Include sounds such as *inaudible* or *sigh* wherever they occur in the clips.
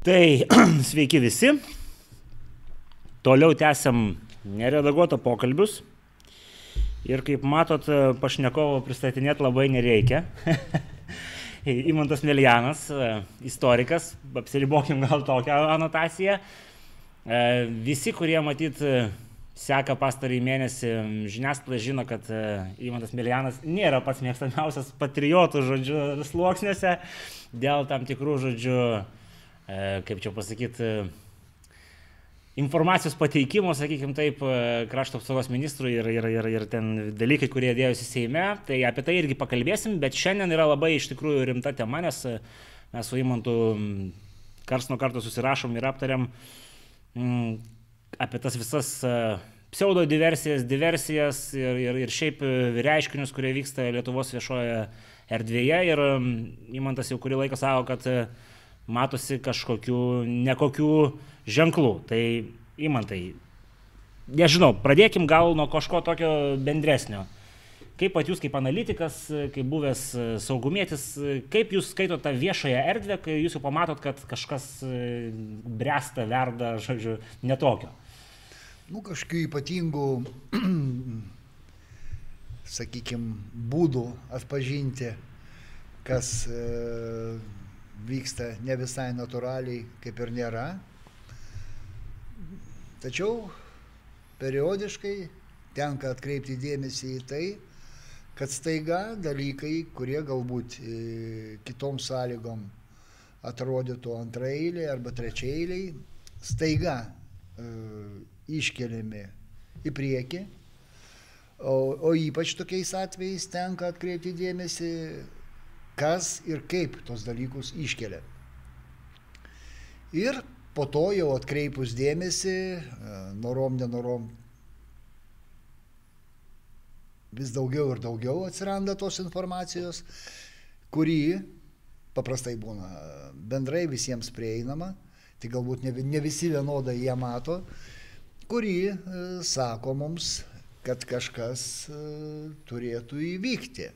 Tai *clears throat* sveiki visi. Toliau tęsiam neredaguotą pokalbius. Ir kaip matot, pašnekovo pristatinėti labai nereikia. *laughs* Imantas Melianas, istorikas, apsiribokim gal tokią anotaciją. Visi, kurie matyt seka pastarį mėnesį žiniasklaida žino, kad Imantas Melianas nėra pats mėgstamiausias patriotų žodžių sluoksniuose dėl tam tikrų žodžių E, kaip čia pasakyti, informacijos pateikimo, sakykime taip, e, krašto apsaugos ministrui ir, ir, ir, ir ten dalykai, kurie dėjosi Seime. Tai apie tai irgi pakalbėsim, bet šiandien yra labai iš tikrųjų rimta tema, nes e, mes su Imantu kars nuo karto susirašom ir aptariam m, apie tas visas pseudo diversijas, diversijas ir, ir, ir šiaip reiškinius, kurie vyksta Lietuvos viešoje erdvėje. Ir Imantas jau kurį laiką savo, kad matosi kažkokių nekokių ženklų. Tai įmantai, nežinau, pradėkim gal nuo kažko tokio bendresnio. Kaip pat jūs kaip analitikas, kaip buvęs saugumėtis, kaip jūs skaitote tą viešąją erdvę, kai jūs jau pamatot, kad kažkas bręsta, verda, *laughs* žodžiu, netokio? Nu, kažkokių ypatingų, *clears throat* sakykime, būdų atpažinti, kas e, vyksta ne visai natūraliai, kaip ir nėra. Tačiau periodiškai tenka atkreipti dėmesį į tai, kad staiga dalykai, kurie galbūt e, kitom sąlygom atrodytų antraeiliai arba trečiaeiliai, staiga e, iškeliami į priekį, o, o ypač tokiais atvejais tenka atkreipti dėmesį kas ir kaip tos dalykus iškelia. Ir po to jau atkreipus dėmesį, e, norom, nenorom, vis daugiau ir daugiau atsiranda tos informacijos, kuri paprastai būna bendrai visiems prieinama, tai galbūt ne, ne visi vienodai ją mato, kuri e, sako mums, kad kažkas e, turėtų įvykti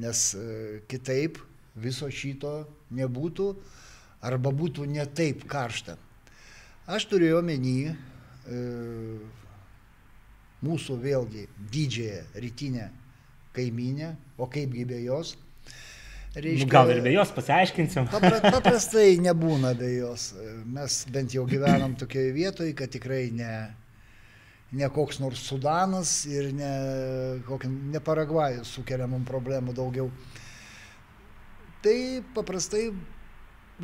nes e, kitaip viso šito nebūtų arba būtų ne taip karšta. Aš turėjau menį e, mūsų vėlgi didžiąją rytinę kaiminę, o kaipgi be jos. Reiškia, Gal ir be jos pasiaiškinsim. Papra, *laughs* paprastai nebūna be jos. Mes bent jau gyvenam tokioje vietoje, kad tikrai ne, ne koks nors Sudanas ir ne, kokį, ne Paragvajus sukelia mums problemų daugiau. Tai paprastai,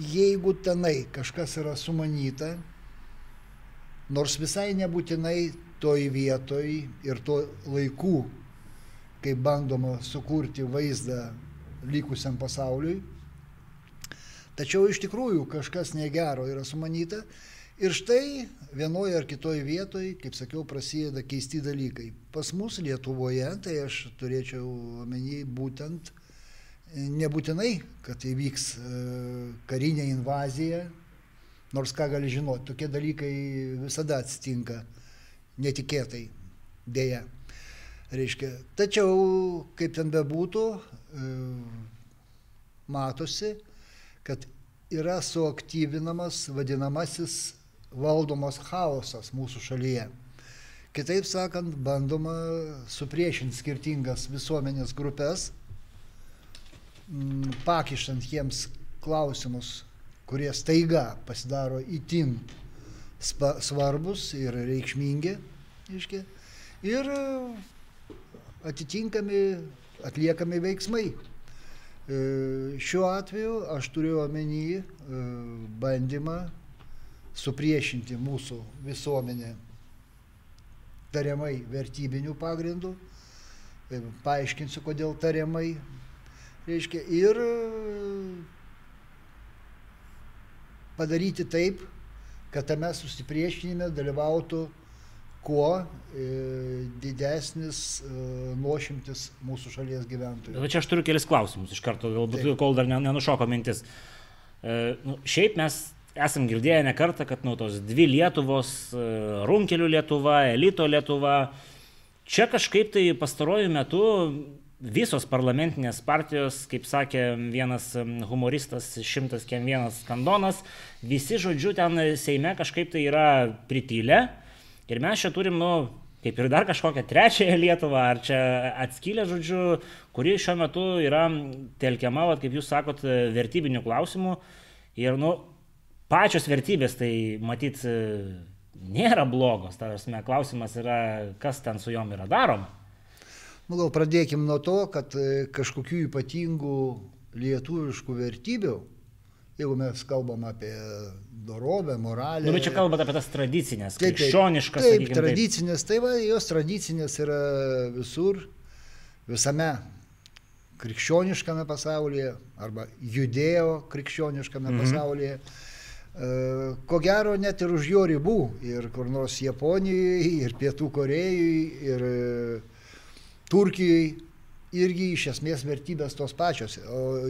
jeigu tenai kažkas yra sumanyta, nors visai nebūtinai toj vietoj ir tuo laiku, kai bandoma sukurti vaizdą likusiam pasauliui, tačiau iš tikrųjų kažkas negero yra sumanyta, Ir štai vienoje ar kitoje vietoje, kaip sakiau, prasideda keisti dalykai. Pas mus Lietuvoje, tai aš turėčiau omeny būtent nebūtinai, kad įvyks e, karinė invazija, nors ką gali žinoti, tokie dalykai visada atsitinka netikėtai, dėja. Reiškia, tačiau, kaip ten bebūtų, e, matosi, kad yra suaktyvinamas vadinamasis valdomas chaosas mūsų šalyje. Kitaip sakant, bandoma supriešinti skirtingas visuomenės grupės, mm, pakišant jiems klausimus, kurie staiga pasidaro įtin svarbus ir reikšmingi, iški, ir atitinkami atliekami veiksmai. E, šiuo atveju aš turiu omeny e, bandymą supriešinti mūsų visuomenę tariamai vertybinių pagrindų. E, paaiškinsiu, kodėl tariamai. Reiškia, ir padaryti taip, kad tame susipriešinime dalyvautų kuo e, didesnis e, nuošimtis mūsų šalies gyventojų. Bet čia aš turiu kelis klausimus iš karto, galbūt Taip. kol dar nenušoko mintis. E, nu, šiaip mes esam girdėję ne kartą, kad nu, tos dvi Lietuvos, e, Runkelių Lietuva, Elito Lietuva, čia kažkaip tai pastaruoju metu visos parlamentinės partijos, kaip sakė vienas humoristas, šimtas kiem vienas kandonas, visi, žodžiu, ten Seime kažkaip tai yra pritylę. Ir mes čia turim, nu, kaip ir dar kažkokią trečiąją Lietuvą, ar čia atskylę, žodžiu, kuri šiuo metu yra telkiama, vat, kaip jūs sakot, vertybinių klausimų. Ir, nu, pačios vertybės, tai matyt, nėra blogos. Tarsi, klausimas yra, kas ten su jom yra daroma. Gal pradėkim nuo to, kad e, kažkokių ypatingų lietuviškų vertybių, jeigu mes kalbam apie dorovę, moralę. Nu, bet čia kalbate apie tas tradicinės, taip, krikščioniškas. Taip, taip tradicinės, tai va, jos tradicinės yra visur, visame krikščioniškame pasaulyje arba judėjo krikščioniškame mhm. pasaulyje. E, ko gero net ir už jo ribų, ir kur nors Japonijoje, ir Pietų Korejoje, ir Turkijai irgi iš esmės vertybės tos pačios,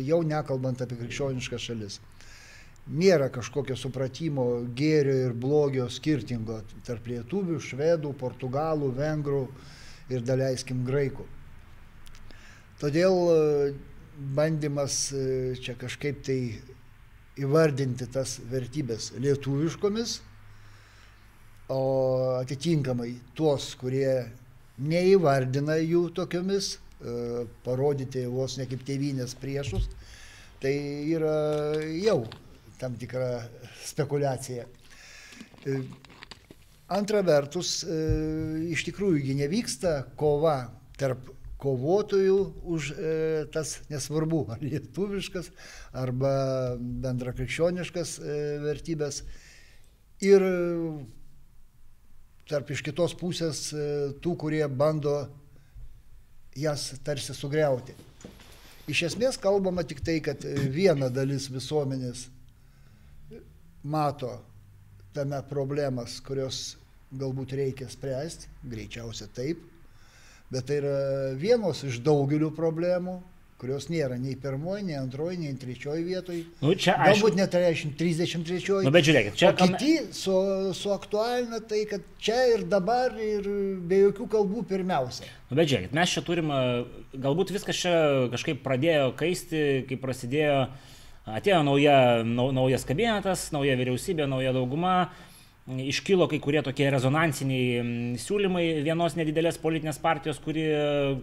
jau nekalbant apie krikščioniškas šalis. Nėra kažkokio supratimo gėrio ir blogio skirtingo tarp lietuvių, švedų, portugalų, vengrų ir daleiskim graikų. Todėl e, bandymas e, čia kažkaip tai įvardinti tas vertybės lietuviškomis, o atitinkamai tuos, kurie neįvardina jų tokiomis, e, parodyti vos ne kaip tėvynės priešus, tai yra jau tam tikra spekulacija. E, antra vertus, e, iš tikrųjų nevyksta kova tarp kovotojų už e, tas nesvarbu, *laughs* ar lietuviškas, arba bendrakrikščioniškas e, vertybės. Ir tarp iš kitos pusės e, tų, kurie bando jas tarsi sugriauti. Iš esmės kalbama tik tai, kad viena dalis visuomenės mato tame problemas, kurios galbūt reikia spręsti, greičiausia taip, bet tai yra vienos iš daugelių problemų, kurios nėra nei pirmoji, nei antroji, nei trečioji vietoje. Nu, čia, Galbūt net 33. Nu, bet žiūrėkit, čia. O kiti su, suaktualina tai, kad čia ir dabar ir be jokių kalbų pirmiausia. Nu, bet žiūrėkit, mes čia turim, galbūt viskas čia kažkaip pradėjo kaisti, kai prasidėjo, atėjo nauja, nau, naujas kabinetas, nauja vyriausybė, nauja dauguma iškilo kai kurie tokie rezonansiniai mm, siūlymai vienos nedidelės politinės partijos, kuri,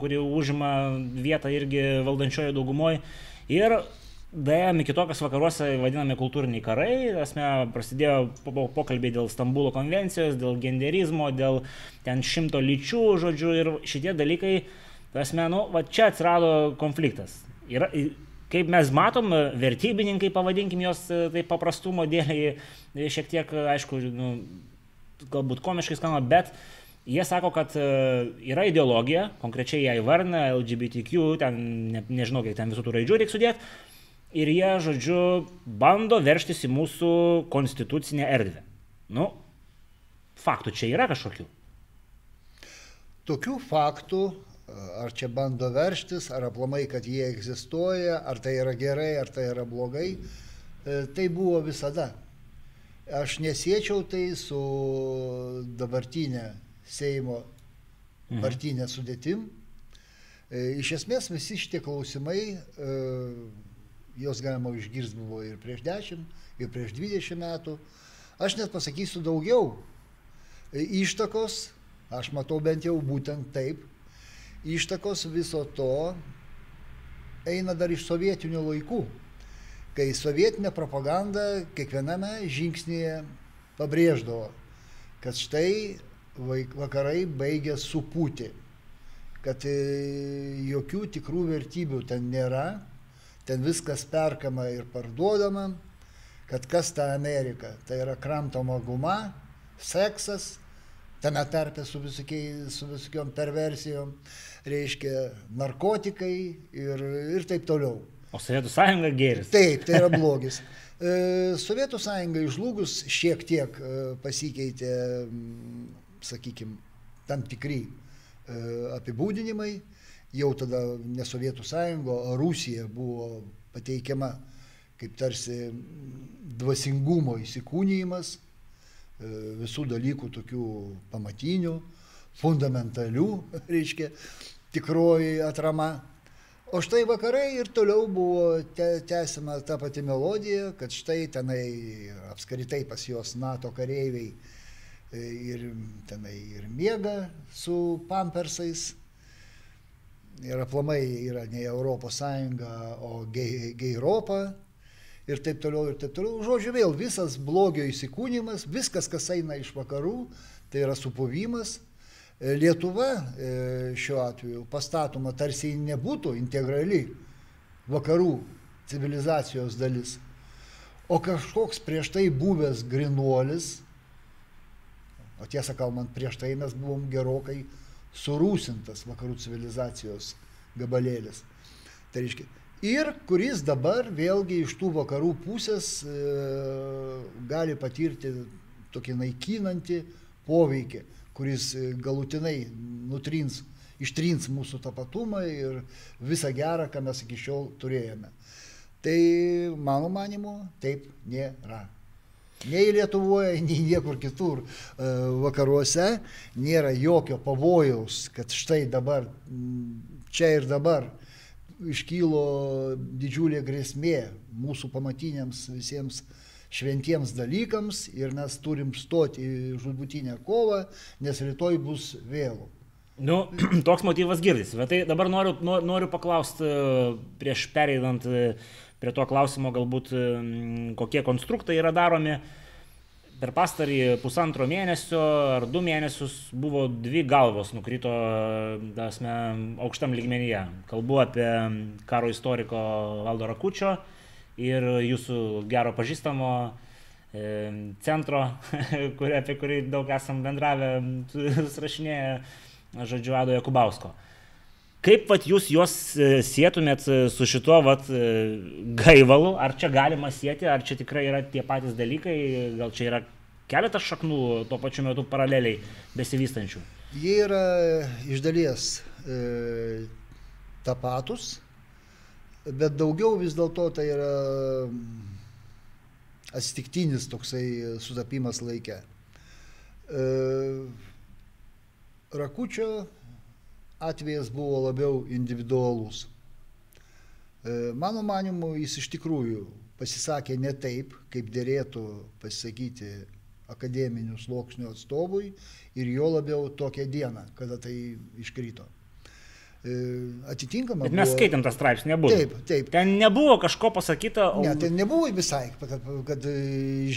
kuri užima vietą irgi valdančiojo daugumoje. Ir Daėjome iki to, kas vakaruose vadinami kultūriniai karai, esmė prasidėjo pokalbiai dėl Stambulo konvencijos, dėl genderizmo, dėl ten šimto lyčių, žodžiu, ir šitie dalykai, esmė, nu, va čia atsirado konfliktas. Yra, kaip mes matom, vertybininkai, pavadinkim jos e, taip paprastumo dėliai, e, šiek tiek, e, aišku, nu, galbūt komiškai skamba, bet jie sako, kad yra ideologija, konkrečiai ją įvardina, LGBTQ, ten ne, nežinau, kiek ten visų tų raidžių reikia sudėti, ir jie, žodžiu, bando verštis į mūsų konstitucinę erdvę. Nu, faktų čia yra kažkokių. Tokių faktų ar čia bando verštis, ar aplamai, kad jie egzistuoja, ar tai yra gerai, ar tai yra blogai. E, tai buvo visada. Aš nesiečiau tai su dabartinė Seimo mhm. partinė sudėtim. E, iš esmės visi šitie klausimai, e, jos galima išgirsti buvo ir prieš 10, ir prieš 20 metų. Aš net pasakysiu daugiau. Ištakos, aš matau bent jau būtent taip, ištakos viso to eina dar iš sovietinių laikų, kai sovietinė propaganda kiekviename žingsnėje pabrėždavo, kad štai vakarai baigia supūti, kad e, jokių tikrų vertybių ten nėra, ten viskas perkama ir parduodama, kad kas ta Amerika, tai yra kramtoma guma, seksas, tame tarpe su, visokiai, su visokiom perversijom, reiškia narkotikai ir, ir taip toliau. O Sovietų sąjunga geris. Taip, tai yra *laughs* blogis. E, Sovietų sąjunga išlūgus šiek tiek e, pasikeitė, sakykime, tam tikri e, apibūdinimai. Jau tada ne Sovietų sąjunga, o Rusija buvo pateikiama kaip tarsi dvasingumo įsikūnyjimas visų dalykų tokių pamatinių, fundamentalių, *laughs* reiškia, tikroji atrama. O štai vakarai ir toliau buvo te, tęsima ta pati melodija, kad štai tenai apskritai pas juos NATO kareiviai e, ir tenai ir miega su pampersais. Ir aplamai yra ne Europos Sąjunga, o gei, Europa. Ir taip toliau, ir taip toliau. Žodžiu, vėl visas blogio įsikūnymas, viskas, kas eina iš vakarų, tai yra supovimas, E, Lietuva e, šiuo atveju pastatoma tarsi nebūtų integrali vakarų civilizacijos dalis, o kažkoks prieš tai buvęs grinuolis, o tiesą kalbant, prieš tai mes buvom gerokai surūsintas vakarų civilizacijos gabalėlis. Tai reiškia, ir kuris dabar vėlgi iš tų vakarų pusės e, gali patirti tokį naikinantį poveikį kuris e, galutinai nutrins, ištrins mūsų tapatumą ir visą gerą, ką mes iki šiol turėjome. Tai mano manimu taip nėra. Nei Lietuvoje, *laughs* nei niekur kitur e, vakaruose nėra jokio pavojaus, kad štai dabar, čia ir dabar iškylo didžiulė grėsmė mūsų pamatiniams visiems uh, šventiems dalykams ir mes turim stoti į žudbutinę kovą, nes rytoj bus vėlų. Nu, *clears throat* toks motyvas girdisi, bet tai dabar noriu, noriu paklausti prieš pereinant prie to klausimo, galbūt kokie konstruktai yra daromi. Per pastarį pusantro mėnesio ar du mėnesius buvo dvi galvos nukrito dasme, aukštam lygmenyje. Kalbu apie karo istoriko Valdo Rakučio ir jūsų gero pažįstamo e, centro, *laughs* kur, apie kurį daug esam bendravę, *laughs* surašinėję, žodžiu, Ado Jakubausko. Kaip vat, jūs juos e, sėtumėt su šituo vat, e, gaivalu, ar čia galima sėti, ar čia tikrai yra tie patys dalykai, gal čia yra keletas šaknų tuo pačiu metu paraleliai besivystančių? Jie yra iš dalies e, tapatus, bet daugiau vis dėlto tai yra atsitiktinis toksai sutapimas laike. E, Rakučio atvejas buvo labiau individualus. E, mano manimu, jis iš tikrųjų pasisakė ne taip, kaip dėrėtų pasisakyti akademinių sluoksnių atstovui ir jo labiau tokią dieną, kada tai iškrito. E, atitinkama. Bet mes buvo... skaitėm tą straipsnį, nebuvo. Taip, taip. Ten nebuvo kažko pasakyta. O... Ne, ten nebuvo visai, kad, kad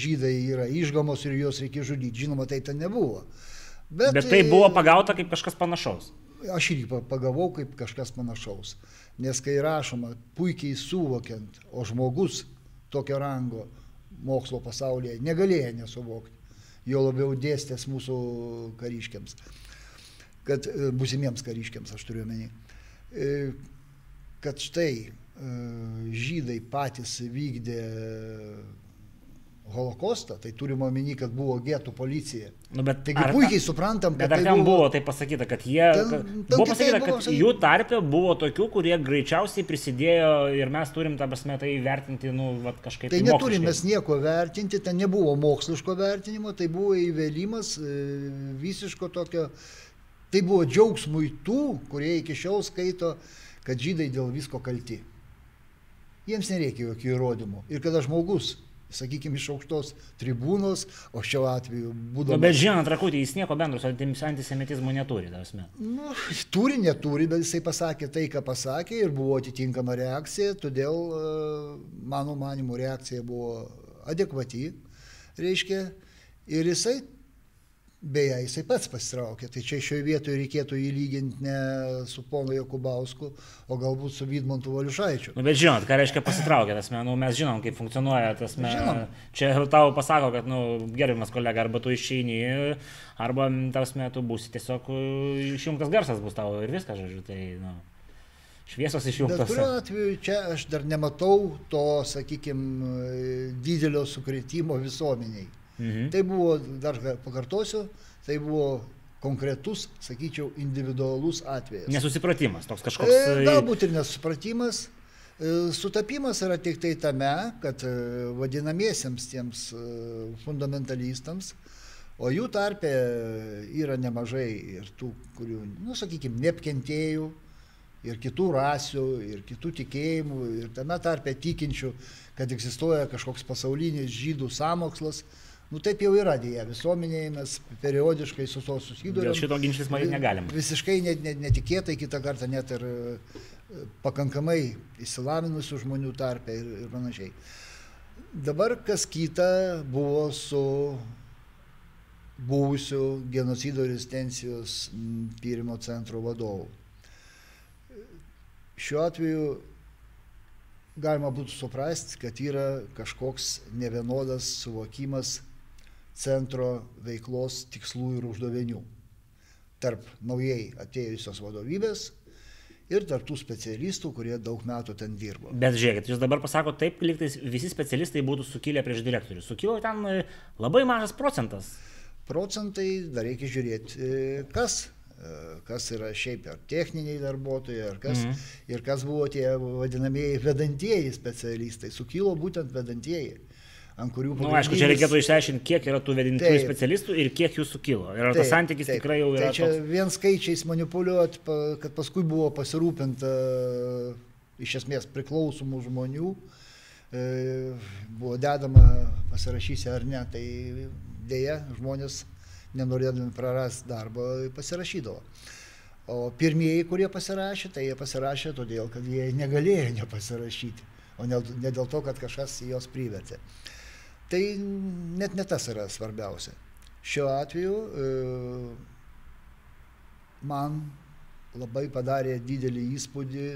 žydai yra išgamos ir juos reikia žudyti. Žinoma, tai ten nebuvo. Bet, Bet tai buvo pagauta kaip kažkas panašaus. Aš irgi pagavau kaip kažkas panašaus. Nes kai rašoma, puikiai suvokiant, o žmogus tokio rango mokslo pasaulyje negalėjo nesuvokti, jo labiau dėstės mūsų kariškiams kad e, busimiems kariškiams aš turiu menį, e, kad štai e, žydai patys vykdė holokostą, tai turime omeny, kad buvo getų policija. Nu, bet Taigi ar, puikiai suprantam, kad... Bet ar tai ten buvo, buvo tai pasakyta, kad jie... Ten, ten buvo pasakyta, kad buvo, jų tarpe buvo tokių, kurie greičiausiai prisidėjo ir mes turim tą prasme tai vertinti, nu, vat, kažkaip. Tai neturim mes nieko vertinti, ten nebuvo moksliško vertinimo, tai buvo įvėlimas visiško tokio Tai buvo džiaugsmui tų, kurie iki šiol skaito, kad žydai dėl visko kalti. Jiems nereikia jokių įrodymų. Ir kada žmogus, sakykime, iš aukštos tribūnos, o šiuo atveju būdamas... Nu, bet žinot, Rakutė, jis nieko bendro su antisemitizmu neturi, tasme. Nu, turi, neturi, bet jisai pasakė tai, ką pasakė ir buvo atitinkama reakcija, todėl, e, mano manimo, reakcija buvo adekvati, reiškia, ir jisai Beje, jisai pats pasitraukė, tai čia šioje vietoje reikėtų jį lyginti ne su ponu Jokubausku, o galbūt su Vydmontu Valiušaičiu. Nu, bet žinot, ką reiškia pasitraukė, tas nu, mes žinom, kaip funkcionuoja tas mes. Čia tau pasako, kad, nu, gerbiamas kolega, arba tu išeini, arba tas metu būsi tiesiog išjungtas garsas bus tavo ir viskas, žodžiu, tai, nu. Šviesos išjungtos. Bet kuriuo atveju čia aš dar nematau to, sakykime, didelio sukretimo visuomeniai. Mhm. Tai buvo, dar pakartosiu, tai buvo konkretus, sakyčiau, individualus atvejas. Nesusipratimas toks kažkoks. E, galbūt ir nesusipratimas. E, sutapimas yra tik tai tame, kad e, vadinamiesiems tiems e, fundamentalistams, o jų tarpe yra nemažai ir tų, kurių, nu, sakykime, neapkentėjų ir kitų rasių, ir kitų tikėjimų, ir tame tarpe tikinčių, kad egzistuoja kažkoks pasaulinis žydų samokslas. Nu taip jau yra dėja, visuomenėje mes periodiškai su to susidurime. Dėl šito ginčytis matyt negalim. Visiškai net, net, netikėtai, kitą kartą net ir e, pakankamai įsilavinusių žmonių tarpe ir, ir panašiai. Dabar kas kita buvo su buvusiu genocido rezistencijos tyrimo centro vadovu. Šiuo atveju galima būtų suprasti, kad yra kažkoks nevienodas suvokimas centro veiklos tikslų ir uždavinių tarp naujai atėjusios vadovybės ir tarp tų specialistų, kurie daug metų ten dirbo. Bet žiūrėkit, jūs dabar pasakote taip, lyg visi specialistai būtų sukilę prieš direktorių. Sukilo ten e, labai mažas procentas. Procentai dar reikia žiūrėti, e, kas e, kas yra šiaip ar techniniai darbuotojai, ar kas, mhm. ir kas buvo tie vadinamieji vedantieji specialistai. Sukilo būtent vedantieji ant kurių... Na, nu, aišku, čia reikėtų išsiaiškinti, kiek yra tų vedintųjų specialistų ir kiek jų sukilo. Ir ar tas santykis taip, tikrai jau yra. Tai čia toks... vien skaičiais manipuliuoti, kad paskui buvo pasirūpinta iš esmės priklausomų žmonių, e, buvo dedama pasirašysi ar ne, tai dėja žmonės nenorėdami prarasti darbo pasirašydavo. O pirmieji, kurie pasirašė, tai jie pasirašė todėl, kad jie negalėjo nepasirašyti, o ne, ne dėl to, kad kažkas juos privertė. Tai net ne tas yra svarbiausia. Šiuo atveju e, man labai padarė didelį įspūdį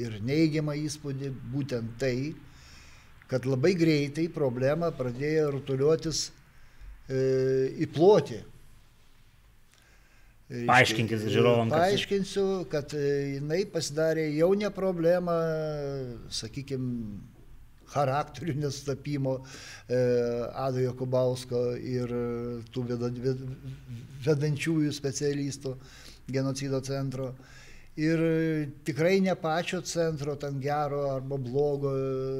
ir neigiamą įspūdį būtent tai, kad labai greitai problema pradėjo rutuliuotis e, į plotį. Paaiškinkis žiūrovam. Paaiškinsiu, kad e, jinai pasidarė jau ne problema, sakykime, charakterių nesutapimo e, Ado Jokubausko ir tų vedančiųjų specialistų genocido centro. Ir tikrai ne pačio centro, ten gero arba blogo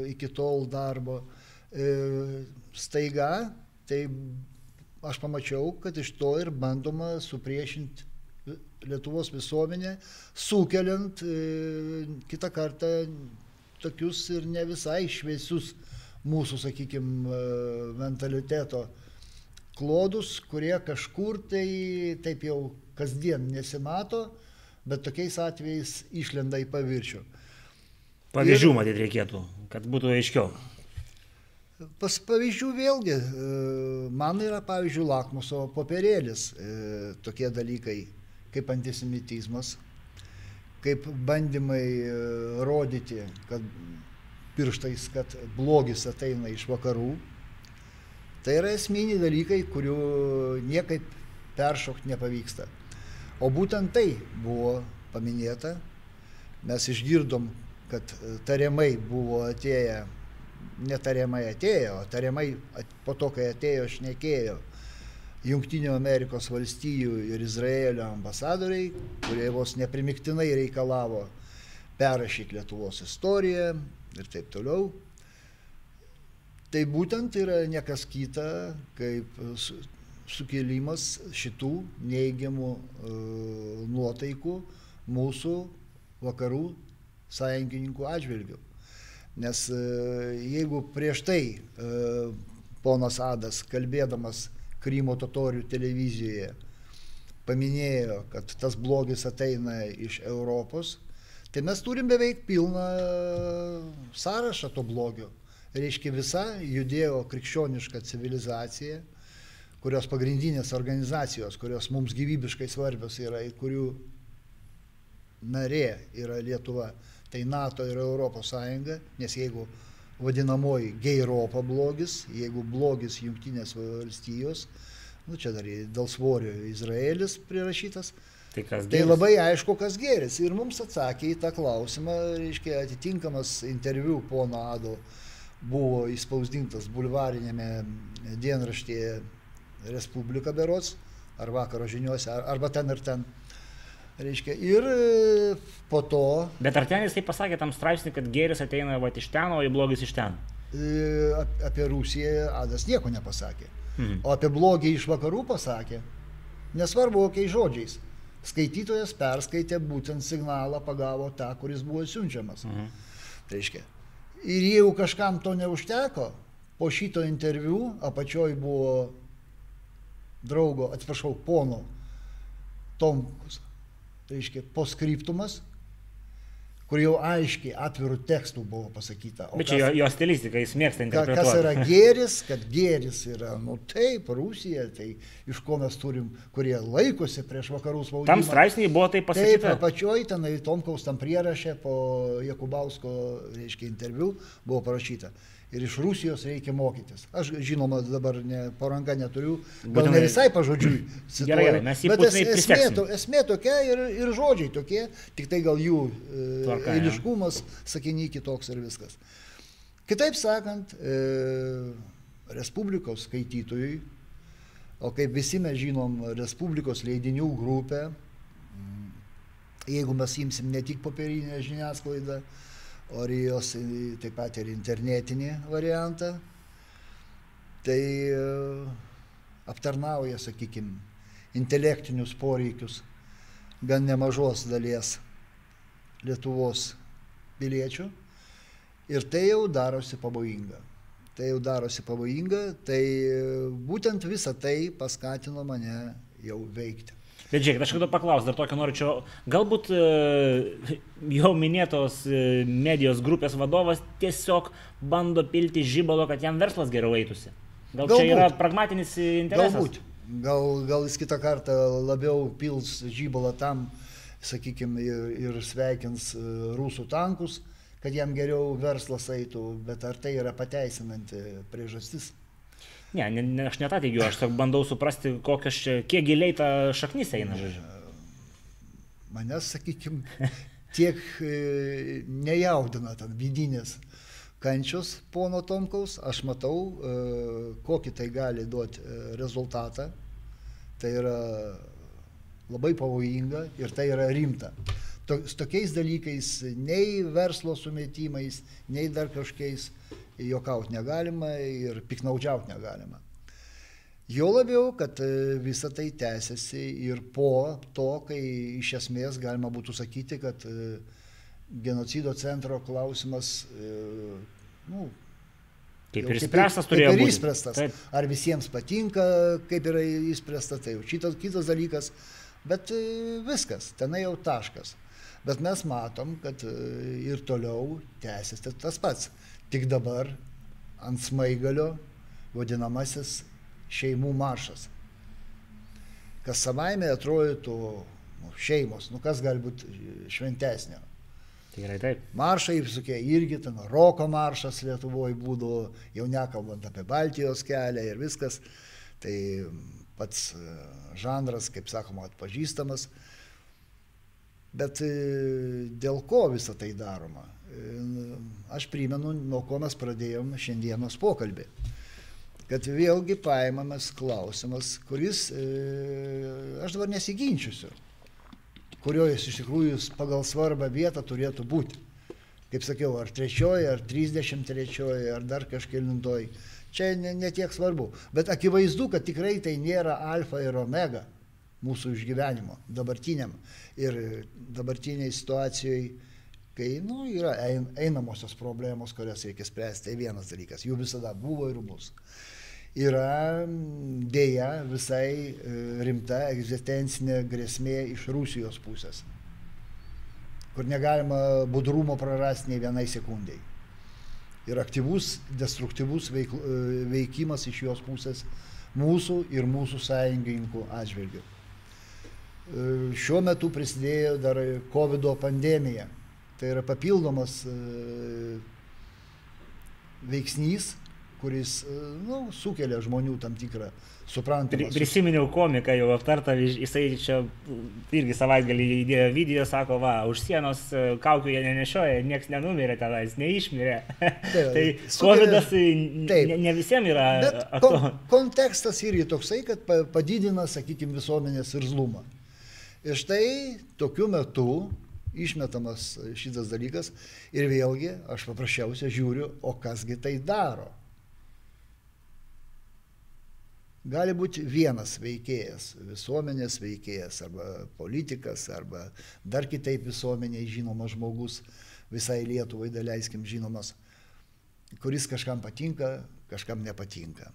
iki tol darbo. E, staiga, tai aš pamačiau, kad iš to ir bandoma supriešinti Lietuvos visuomenę, sukeliant e, kitą kartą tokius ir ne visai šviesius mūsų, sakykime, mentaliteto klodus, kurie kažkur tai taip jau kasdien nesimato, bet tokiais atvejais išlenda į paviršių. Pavyzdžių ir, matyti reikėtų, kad būtų aiškiau. Pas pavyzdžių vėlgi, e, man yra pavyzdžiui lakmuso popierėlis e, tokie dalykai kaip antisemitizmas, kaip bandymai e, rodyti, kad pirštais, kad blogis ateina iš vakarų. Tai yra esminiai dalykai, kurių niekaip peršokti nepavyksta. O būtent tai buvo paminėta. Mes išgirdom, kad tariamai buvo atėję, netariamai atėjo, tariamai po to, kai atėjo, šnekėjo Junktinių Amerikos valstijų ir Izraelio ambasadoriai, kurie vos neprimiktinai reikalavo perrašyti Lietuvos istoriją ir taip toliau. Tai būtent yra nekas kita, kaip sukėlimas šitų neigiamų e, nuotaikų mūsų vakarų sąjungininkų atžvilgių. Nes e, jeigu prieš tai e, ponas Adas, kalbėdamas Krymo totorių televizijoje paminėjo, kad tas blogis ateina iš Europos, tai mes turim beveik pilną sąrašą to blogio. Reiškia visa judėjo krikščioniška civilizacija, kurios pagrindinės organizacijos, kurios mums gyvybiškai svarbios yra ir kurių narė yra Lietuva, tai NATO ir Europos Sąjunga, nes jeigu vadinamoji geiropa blogis, jeigu blogis jungtinės valstijos, nu čia dar dėl svorio Izraelis prirašytas, tai, tai labai aišku, kas geris. Ir mums atsakė į tą klausimą, reiškia, atitinkamas interviu pono Ado buvo įspausdintas bulvarinėme dienraštėje Respublika Berots, ar vakaro žiniuose, ar, arba ten ir ten. Reiškia, ir e, po to. Bet ar ten jisai pasakė tam straipsnį, kad gėris ateina va iš ten, o blogis iš ten? E, apie Rusiją Adas nieko nepasakė. Mhm. O apie blogį iš vakarų pasakė. Nesvarbu, kokiais žodžiais. skaitytojas perskaitė būtent signalą, pagavo tą, kuris buvo siunčiamas. Mhm. Reiškia. Ir jeigu kažkam to neužteko, po šito interviu apačioj buvo draugo, atsiprašau, pono Tomkus, tai reiškia, poskriptumas, kur jau aiškiai atvirų tekstų buvo pasakyta. Bet čia jo, jo stilistika, jis mėgsta interpretuoti. Kas yra gėris, kad gėris yra, nu taip, Rusija, tai iš ko mes turim, kurie laikosi prieš vakarų spaudimą. Tam straipsniai buvo taip Taip, pasakyta. apačioj tenai Tomkaus tam prierašė po Jakubausko, reiškia, interviu buvo parašyta. Ir iš Rusijos reikia mokytis. Aš žinoma dabar ne, po ranka neturiu, gal ne visai pažodžiui. *clears throat* Gerai, gerai, mes jį bet es- esmė, to, esmė tokia ir, ir žodžiai tokie, tik tai gal jų e, Tvarka, ne? eiliškumas, sakiniai kitoks ir viskas. Kitaip sakant, e, Respublikos skaitytojui, o kaip visi mes žinom, Respublikos leidinių grupė, mm, jeigu mes imsim ne tik popierinę žiniasklaidą, o ir jos e, taip pat ir internetinį variantą, tai e, aptarnauja, sakykime, intelektinius poreikius gan nemažos dalies Lietuvos piliečių ir tai jau darosi pavojinga. Tai jau darosi pavojinga, tai e, būtent visa tai paskatino mane jau veikti. Bet žiūrėk, aš kada paklausiu, dar tokio noriu čia, galbūt e, jau minėtos e, medijos grupės vadovas tiesiog bando pilti žybalo, kad jam verslas geriau eitųsi. Gal Galbūt. čia yra pragmatinis interesas? Galbūt. Gal, gal jis kitą kartą labiau pils žybalą tam, sakykime, ir, ir sveikins e, rusų tankus, kad jam geriau verslas eitų, bet ar tai yra pateisinanti priežastis? Ne, ne, ne, aš ne tą teigiu, aš bandau suprasti, kokias kiek giliai ta šaknis eina, žodžiu. Manęs, sakykime, tiek e, nejaudina ten vidinės kančios pono Tomkaus, aš matau, e, kokį tai gali duoti e, rezultatą. Tai yra labai pavojinga ir tai yra rimta. Su tokiais dalykais nei verslo sumetimais, nei dar kažkokiais jokauti negalima ir piknaudžiauti negalima. Jo labiau, kad e, visa tai tęsiasi ir po to, kai iš esmės galima būtų sakyti, kad e, genocido centro klausimas, e, nu, Kaip ir išspręstas turėjo kaip ir būti. išspręstas. Taip. Ar visiems patinka, kaip yra išspręsta, tai jau šitas kitas dalykas, bet viskas, tenai jau taškas. Bet mes matom, kad ir toliau tęsiasi tas pats. Tik dabar ant smaigalio vadinamasis šeimų maršas. Kas savaime atrodytų nu, šeimos, nu kas gali būti šventesnio. Tikrai taip. Maršai visokie irgi, ten roko maršas Lietuvoje būdavo, jau nekalbant apie Baltijos kelią ir viskas. Tai pats e, žanras, kaip sakoma, atpažįstamas. Bet e, dėl ko visą tai daroma? Aš primenu, nuo ko mes pradėjom šiandienos pokalbį. Kad vėlgi paimamas klausimas, kuris, e, aš dabar nesiginčiusiu, kurioje jis iš tikrųjų pagal svarbą vietą turėtų būti. Kaip sakiau, ar trečioji, ar 33, ar dar kažkėlintoji. Čia ne, ne svarbu. Bet akivaizdu, kad tikrai tai nėra alfa ir omega mūsų išgyvenimo dabartiniam ir dabartiniai situacijai, kai nu, yra ein- einamosios problemos, kurias reikia spręsti. Tai vienas dalykas. Jų visada buvo ir bus yra dėja visai e, rimta egzistencinė grėsmė iš Rusijos pusės, kur negalima budrumo prarasti nei vienai sekundėjai. Ir aktyvus, destruktyvus veikl, e, veikimas iš jos pusės mūsų ir mūsų sąjungininkų atžvilgių. E, Šiuo metu prisidėjo dar COVID pandemija. Tai yra papildomas e, veiksnys, kuris e, nu, sukelia žmonių tam tikrą suprantamą. Prisiminiau komiką jau aptartą, jisai čia irgi savaitgalį įdėjo video, sako, va, už sienos e, kaukių jie nenešioja, niekas nenumirė tenais, neišmirė. *laughs* tai sukelia- COVID ne, Taip. ne visiems yra kon, kontekstas irgi toksai, kad pa- padidina, sakykime, visuomenės irzlumą. Ir štai tokiu metu išmetamas šitas dalykas ir vėlgi aš paprasčiausiai žiūriu, o kasgi tai daro. gali būti vienas veikėjas, visuomenės veikėjas, arba politikas, arba dar kitaip visuomeniai žinomas žmogus, visai Lietuvai daleiskim žinomas, kuris kažkam patinka, kažkam nepatinka.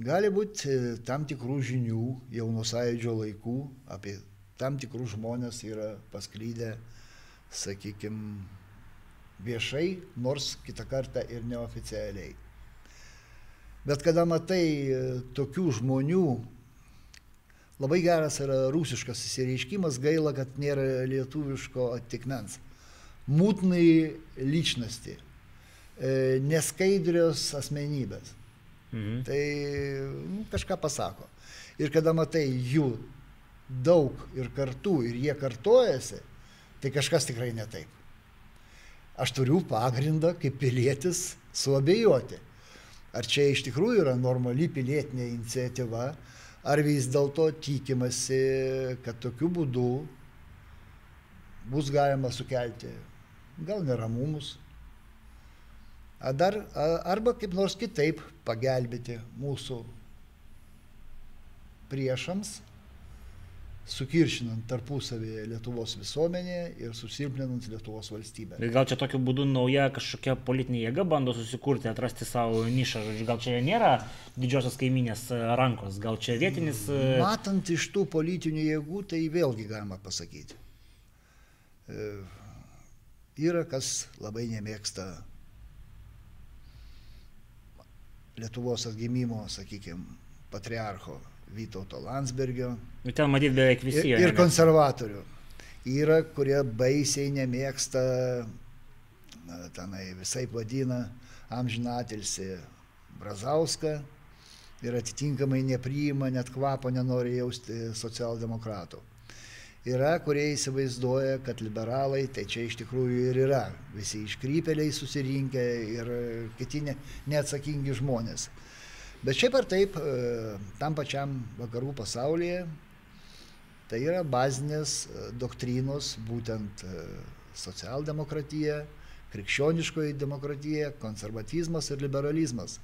Gali būti e, tam tikrų žinių jau nuo sąjūdžio laikų apie tam tikrus žmonės yra pasklydę, sakykime, viešai, nors kitą kartą ir neoficialiai. Bet kada matai e, tokių žmonių, labai geras yra rusiškas įsireiškimas, gaila, kad nėra lietuviško atitikmens. Mūtnai lyčnasti, e, neskaidrios asmenybės. Mhm. Tai nu, kažką pasako. Ir kada matai jų daug ir kartu ir jie kartojasi, tai kažkas tikrai ne taip. Aš turiu pagrindą kaip pilietis suabejoti. Ar čia iš tikrųjų yra normali pilietinė iniciatyva, ar vis dėlto tikimasi, kad tokiu būdu bus galima sukelti gal neramumus, dar, arba kaip nors kitaip pagelbėti mūsų priešams, sukiršinant tarpusavį Lietuvos visuomenė ir susilpninant Lietuvos valstybę. Bet gal čia tokiu būdu nauja kažkokia politinė jėga bando susikurti, atrasti savo nišą, gal čia nėra didžiosios kaiminės e, rankos, gal čia vietinis... E, Matant iš tų politinių jėgų, tai vėlgi galima pasakyti. E, yra kas labai nemėgsta Lietuvos atgimimo, sakykime, patriarcho Vytauto Landsbergio. Ir ten matyti beveik visi. Ir, ir konservatorių. Yra, kurie baisiai nemėgsta, tenai visai vadina amžinatilsi Brazauską ir atitinkamai nepriima, net kvapo nenori jausti socialdemokratų. Yra, kurie įsivaizduoja, kad liberalai tai čia iš tikrųjų ir yra. Visi iškrypeliai susirinkę ir kiti ne, neatsakingi žmonės. Bet šiaip ar taip, e, tam pačiam vakarų pasaulyje tai yra bazinės e, doktrinos, būtent e, socialdemokratija, krikščioniškoji demokratija, konservatizmas ir liberalizmas.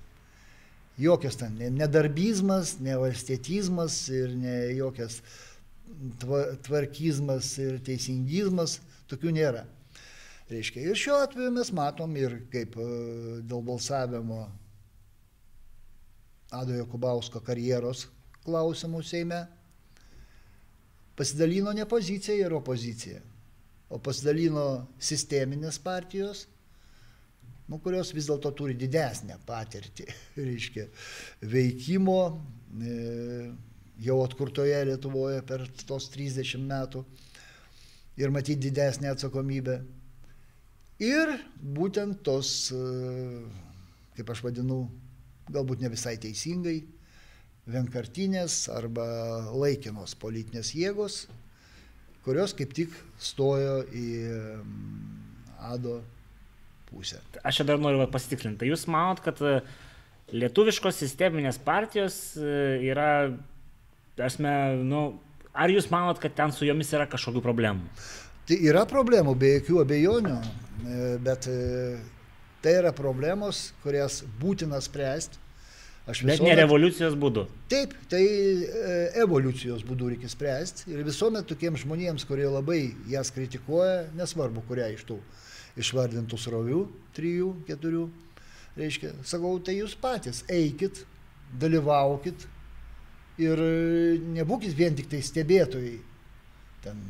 Jokios ten nedarbizmas, ne valstietizmas ir ne jokios tvarkizmas ir teisingizmas, tokių nėra. Reiškia, ir šiuo atveju mes matom ir kaip e, dėl balsavimo Adojo Kubausko karjeros klausimų Seime pasidalino ne pozicija ir opozicija, o pasidalino sisteminės partijos, nu, kurios vis dėlto turi didesnę patirtį, *laughs* reiškia, veikimo, e, jau atkurtoje Lietuvoje per tos 30 metų ir matyti didesnę atsakomybę. Ir būtent tos, e, kaip aš vadinu, galbūt ne visai teisingai, vienkartinės arba laikinos politinės jėgos, kurios kaip tik stojo į Ado pusę. Aš čia dar noriu pasitikslinti. Jūs manot, kad e, lietuviškos sisteminės partijos e, yra Esmė, nu, ar jūs manot, kad ten su jomis yra kažkokių problemų? Tai yra problemų, be jokių abejonių, e, bet tai yra problemos, kurias būtina spręsti. Aš visuomet... Bet ne revoliucijos būdu. Taip, tai e, evoliucijos būdu reikia spręsti. Ir visuomet tokiems žmonėms, kurie labai jas kritikuoja, nesvarbu, kurią iš tų išvardintų srovių, trijų, keturių, reiškia, sakau, tai jūs patys eikit, dalyvaukit, ir nebūkit vien tik tai stebėtojai. Ten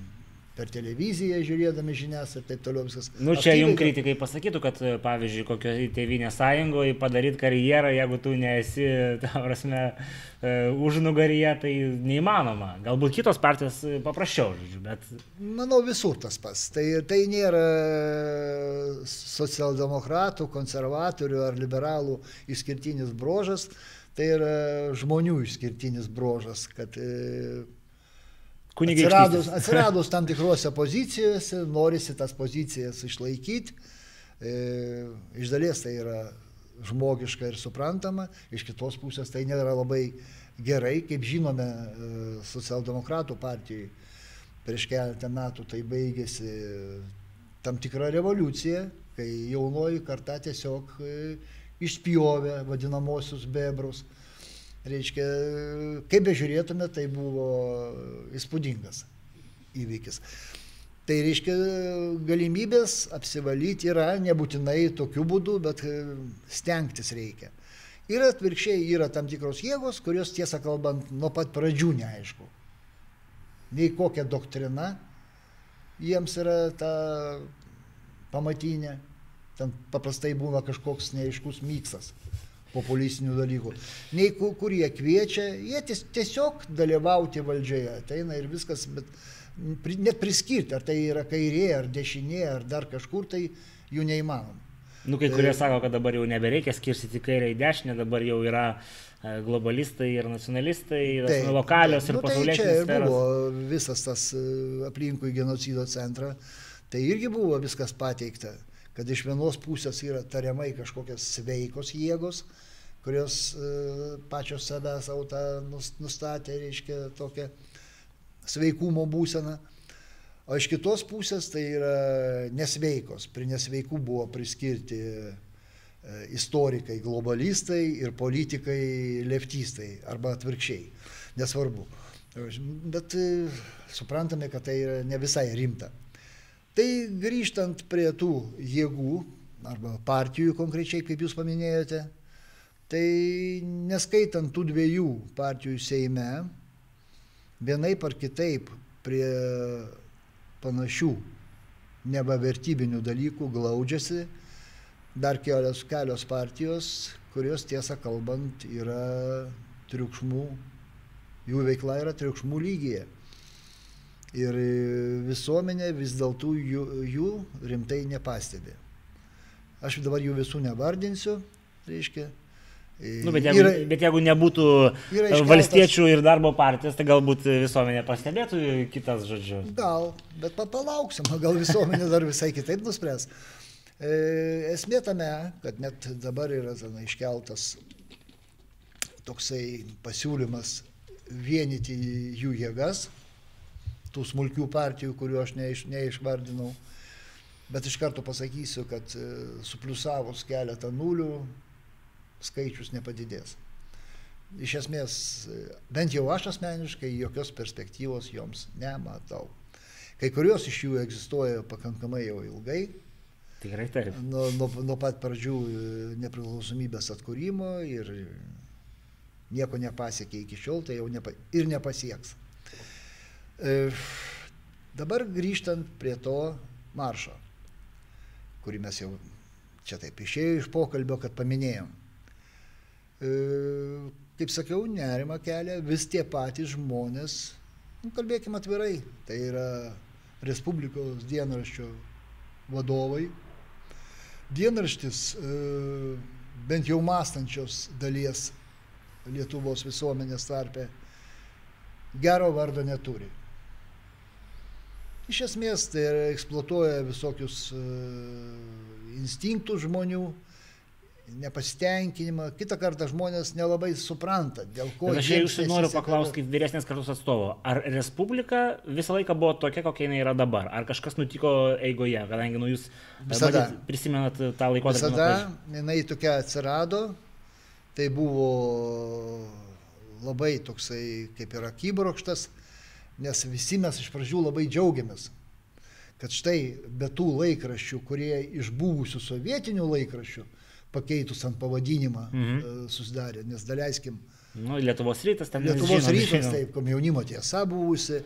per televiziją žiūrėdami žinias ir taip toliau viskas. Nu, čia Aktyviai, jums kritikai pasakytų, kad, e, pavyzdžiui, kokioje tėvynės sąjungoje padaryti karjerą, jeigu tu nesi, *laughs* ta prasme, e, užnugaryje, tai neįmanoma. Galbūt kitos partijos paprasčiau, žodžiu, bet... Manau, visur tas pats. Tai, tai nėra socialdemokratų, konservatorių ar liberalų išskirtinis brožas. Tai yra žmonių išskirtinis brožas, kad e, atsiradus, atsiradus tam tikrose pozicijose, norisi tas pozicijas išlaikyti. E, iš dalies tai yra žmogiška ir suprantama, iš kitos pusės tai nėra labai gerai, kaip žinome, e, socialdemokratų partijai prieš keletą metų tai baigėsi tam tikra revoliucija, kai jaunoji karta tiesiog išpjovė vadinamosius bebrus Reiškia, kaip bežiūrėtume, tai buvo įspūdingas įvykis. Tai reiškia, galimybės apsivalyti yra nebūtinai tokiu būdu, bet stengtis reikia. Ir atvirkščiai yra tam tikros jėgos, kurios tiesą kalbant nuo pat pradžių neaišku. Nei kokia doktrina jiems yra ta pamatinė. Ten paprastai būna kažkoks neaiškus miksas populistinių dalykų. Nei kur, kur jie kviečia, jie tiesiog dalyvauti valdžioje. Ateina ir viskas, bet net priskirti, ar tai yra kairė, ar dešinė, ar dar kažkur, tai jų neįmanoma. Nu, kai kurie sako, kad dabar jau nebereikia skirstyti kairę į dešinę, dabar jau yra e, globalistai ir nacionalistai, taip, lokalios ir nu, pasauliečiai. Tai čia ir buvo visas tas e, aplinkui genocido centrą, tai irgi buvo viskas pateikta, kad iš vienos pusės yra tariamai kažkokios sveikos jėgos, kurios e, pačios save savo tą nustatė, reiškia, tokią sveikumo būseną O iš kitos pusės tai yra nesveikos. Prie nesveikų buvo priskirti e, istorikai, globalistai ir politikai leftistai arba atvirkščiai. Nesvarbu. Bet e, suprantame, kad tai yra ne visai rimta. Tai grįžtant prie tų jėgų arba partijų konkrečiai, kaip jūs paminėjote, tai neskaitant tų dviejų partijų Seime, vienaip ar kitaip prie panašių nebavertybinių dalykų glaudžiasi dar kelios, kelios partijos, kurios tiesą kalbant yra triukšmų, jų veikla yra triukšmų lygyje. Ir visuomenė vis dėlto jų, jų rimtai nepastebi. Aš dabar jų visų nevardinsiu, reiškia, Nu, bet, jeigu, yra, bet jeigu nebūtų iškeltas, valstiečių ir darbo partijos, tai galbūt visuomenė pastebėtų kitas žodžiu. Gal, bet palauksim, gal visuomenė dar visai kitaip nuspręs. E, esmė tame, kad net dabar yra zana, iškeltas toksai pasiūlymas vienyti jų jėgas, tų smulkių partijų, kuriuo aš neiš, neišvardinau. Bet iš karto pasakysiu, kad e, supliusavus keletą nulių, skaičius nepadidės. Iš esmės, bent jau aš asmeniškai jokios perspektyvos joms nematau. Kai kurios iš jų egzistuoja pakankamai jau ilgai. Tikrai taip. Nuo, nuo, nuo pat pradžių e, nepriklausomybės atkūrimo ir nieko nepasiekė iki šiol, tai jau nepa, ir nepasieks. E, dabar grįžtant prie to maršo, kurį mes jau čia taip išėjo iš pokalbio, kad paminėjom. E, kaip sakiau, nerima kelia vis tie patys žmonės, nu, kalbėkime atvirai, tai yra Respublikos dienraščio vadovai. Dienraštis e, bent jau mąstančios dalies Lietuvos visuomenės tarpe gero vardo neturi. Iš esmės tai eksploatuoja visokius e, instinktus žmonių, nepasitenkinimą, kitą kartą žmonės nelabai supranta, dėl ko. Bet aš jūsų noriu paklausti kaip vyresnės kartos atstovo, ar Respublika visą laiką buvo tokia, kokia jinai yra dabar, ar kažkas nutiko eigoje, kadangi nu, jūs visada matyt, prisimenat tą laikotarpį. Visada jinai tokia atsirado, tai buvo labai toksai kaip ir akibrokštas, nes visi mes iš pradžių labai džiaugiamės, kad štai be tų laikraščių, kurie iš buvusių sovietinių laikraščių, pakeitus ant pavadinimą mhm. E, susidarė, nes daleiskim. Nu, Lietuvos rytas ten. Lietuvos žinom, rytas, žinom. taip, komjaunimo tiesa buvusi,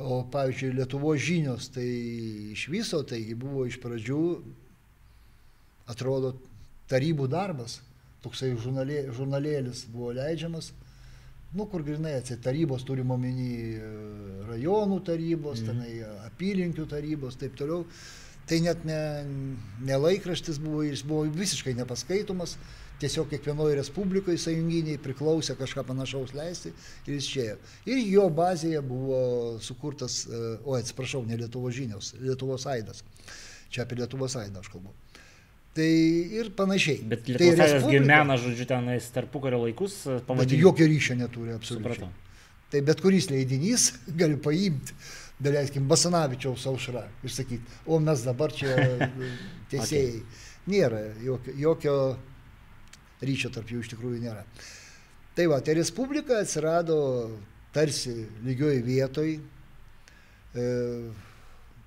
o pavyzdžiui, Lietuvos žinios, tai iš viso, taigi buvo iš pradžių, atrodo, tarybų darbas, toksai žurnalė, žurnalėlis buvo leidžiamas, nu, kur grinai atseit tarybos turimo omeny e, rajonų tarybos, mhm. tenai apylinkių tarybos, taip toliau. Tai net ne, ne laikraštis buvo, jis buvo visiškai nepaskaitomas, tiesiog kiekvienoje respublikoje sąjunginiai priklausė kažką panašaus leisti ir jis čia. Ir jo bazėje buvo sukurtas, e, o atsiprašau, ne Lietuvos žinios, Lietuvos aidas. Čia apie Lietuvos aidą aš kalbu. Tai ir panašiai. Bet tai Lietuvos tai aidas gyvena, žodžiu, tenais tarpukario laikus. E, bet jokio ryšio neturi absoliučiai. Supratau. Tai bet kuris leidinys *laughs* gali paimti daleiskim, Basanavičiaus aušra ir sakyti, o mes dabar čia teisėjai. okay. Nėra, jokio, jokio ryšio tarp jų iš tikrųjų nėra. Tai va, tai Respublika atsirado tarsi lygioj vietoj. E,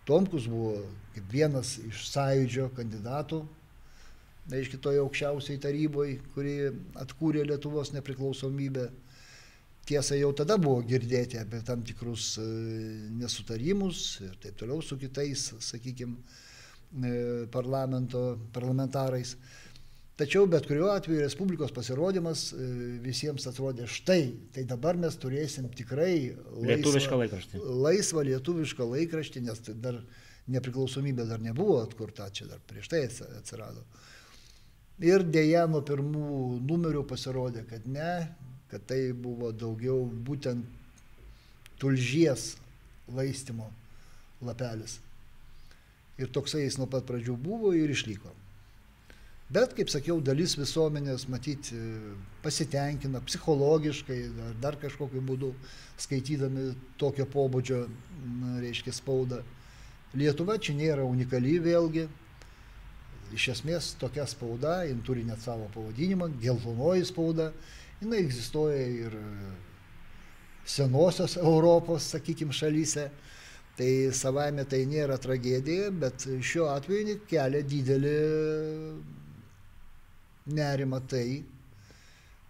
Tomkus buvo kaip vienas iš sąjūdžio kandidatų, reiškia, toje aukščiausiai taryboje, kuri atkūrė Lietuvos nepriklausomybę. Tiesa, jau tada buvo girdėti apie tam tikrus e, nesutarimus ir taip toliau su kitais, sakykime, parlamento parlamentarais. Tačiau bet kuriuo atveju Respublikos pasirodymas e, visiems atrodė štai, tai dabar mes turėsim tikrai laisvą lietuvišką laikraštį. Laisvą lietuvišką laikraštį, nes tai dar nepriklausomybė dar nebuvo atkurta, čia dar prieš tai atsirado. Ir dėja nuo pirmų numerių pasirodė, kad ne, kad tai buvo daugiau būtent tulžies laistimo lapelis. Ir toksai jis nuo pat pradžių buvo ir išliko. Bet, kaip sakiau, dalis visuomenės matyti pasitenkina psichologiškai ar dar kažkokiu būdu skaitydami tokio pobūdžio, reiškia, spaudą. Lietuva čia nėra unikali vėlgi. Iš esmės tokia spauda, jin turi net savo pavadinimą, geltonoji spauda, jinai egzistuoja ir senosios Europos, sakykime, šalyse. Tai savaime tai nėra tragedija, bet šiuo atveju kelia didelį nerima tai,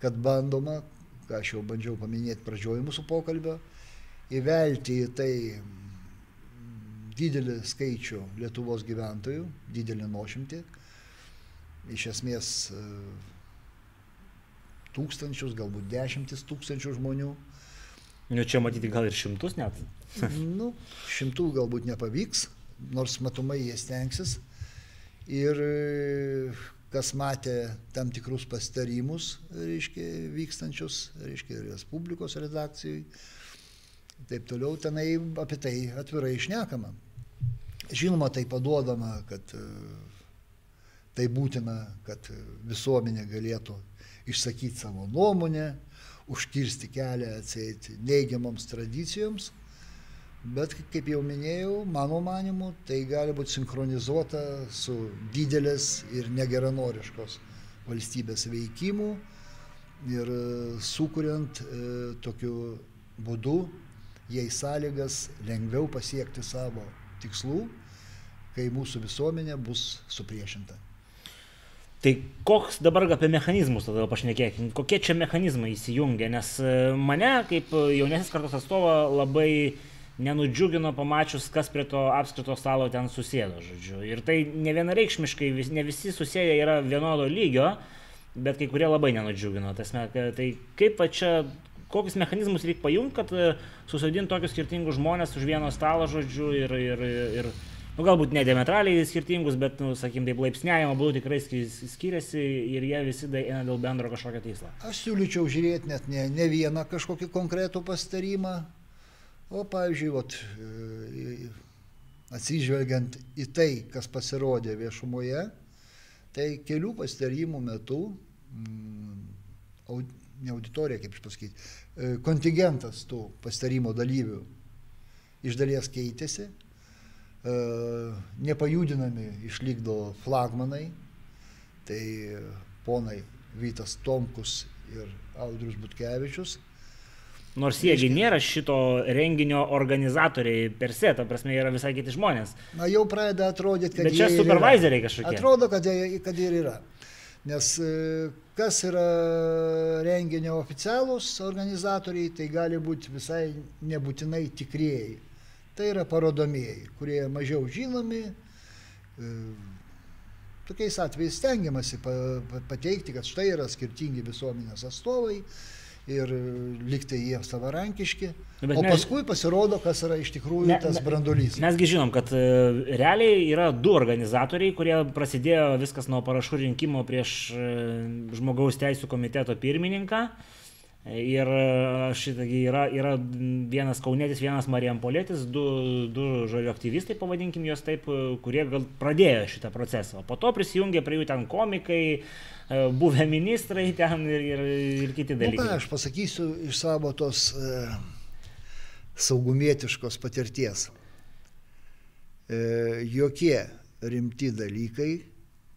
kad bandoma, ką aš jau bandžiau paminėti pradžioj mūsų pokalbio, įvelti į tai didelį skaičių Lietuvos gyventojų, didelį nuošimtį, iš esmės tūkstančius, galbūt dešimtis tūkstančių žmonių. Nu, čia matyti gal ir šimtus net. *laughs* nu, šimtų galbūt nepavyks, nors matomai jie stengsis. Ir kas matė tam tikrus pastarimus, reiškia, vykstančius, reiškia, Respublikos redakcijai, taip toliau, tenai apie tai atvirai išnekama. Žinoma, tai paduodama, kad e, tai būtina, kad visuomenė galėtų išsakyti savo nuomonę, užkirsti kelią atsėti neigiamoms tradicijoms Bet, kaip jau minėjau, mano manimu, tai gali būti sinchronizuota su didelės ir negeranoriškos valstybės veikimu ir e, sukuriant e, tokiu būdu jai sąlygas lengviau pasiekti savo tikslų, kai mūsų visuomenė bus supriešinta. Tai koks dabar apie mechanizmus tada pašnekėkime, kokie čia mechanizmai įsijungia, nes e, mane kaip jaunesnis kartos atstovą labai nenudžiugino pamačius, kas prie to apskrito stalo ten susėdo, žodžiu. Ir tai ne vienareikšmiškai, vis, ne visi susėdę yra vienodo lygio, bet kai kurie labai nenudžiugino. Tasme, tai kaip čia, kokius mechanizmus reikia pajungti, kad e, susodinti tokius skirtingus žmonės už vieno stalo, žodžiu, ir, ir, ir nu, galbūt ne diametraliai skirtingus, bet, nu, sakykim, taip laipsniavimo būdų tikrai skiriasi ir jie visi eina dėl bendro kažkokio tikslo. Aš siūlyčiau žiūrėti net ne, ne vieną kažkokį konkretų pastarimą, O pavyzdžiui, vat, e, atsižvelgiant į tai, kas pasirodė viešumoje, tai kelių pasitarimų metu, mm, ne auditorija, kaip aš pasakyti, e, kontingentas tų pasitarimo dalyvių iš dalies keitėsi, e, nepajudinami išlikdo flagmanai, tai ponai Vytas Tomkus ir Audrius Butkevičius Nors jiegi nėra šito renginio organizatoriai per se, ta prasme, yra visai kiti žmonės. Na jau pradeda atrodyti, kad... Bet čia supervisoriai kažkokie. Atrodo, kad, kad ir yra. Nes e, kas yra renginio oficialūs organizatoriai, tai gali būti visai nebūtinai tikrieji. Tai yra parodomieji, kurie mažiau žinomi. E, tokiais atvejais stengiamasi pateikti, kad štai yra skirtingi visuomenės atstovai ir liktai jie savarankiški. Bet o mes, paskui pasirodo, kas yra iš tikrųjų ne, tas brandolys. Mesgi žinom, kad e, realiai yra du organizatoriai, kurie prasidėjo viskas nuo parašų rinkimo prieš e, žmogaus teisų komiteto pirmininką. Ir e, šitągi yra, yra vienas kaunėtis, vienas Marijampolietis, du, du žodžiu aktyvistai, pavadinkim juos taip, kurie gal pradėjo šitą procesą. O po to prisijungė prie jų ten komikai, E, buvę ministrai ten ir, ir, ir kiti dalykai. Nu, ką, aš pasakysiu iš savo tos e, saugumietiškos patirties. E, jokie rimti dalykai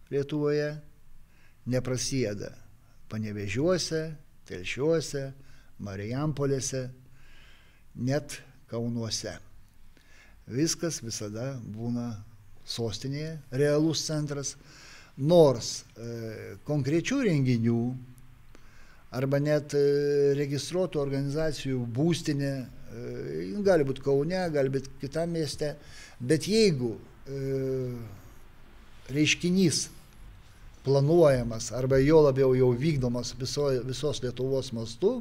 Lietuvoje neprasėda panevežiuose, Telšiuose, Marijampolėse, net Kaunuose. Viskas visada būna sostinėje, realus centras, nors e, konkrečių renginių arba net e, registruotų organizacijų būstinė, e, gali būti Kaune, gali būti kitam mieste, bet jeigu e, reiškinys planuojamas arba jo labiau jau vykdomas viso, visos Lietuvos mastu,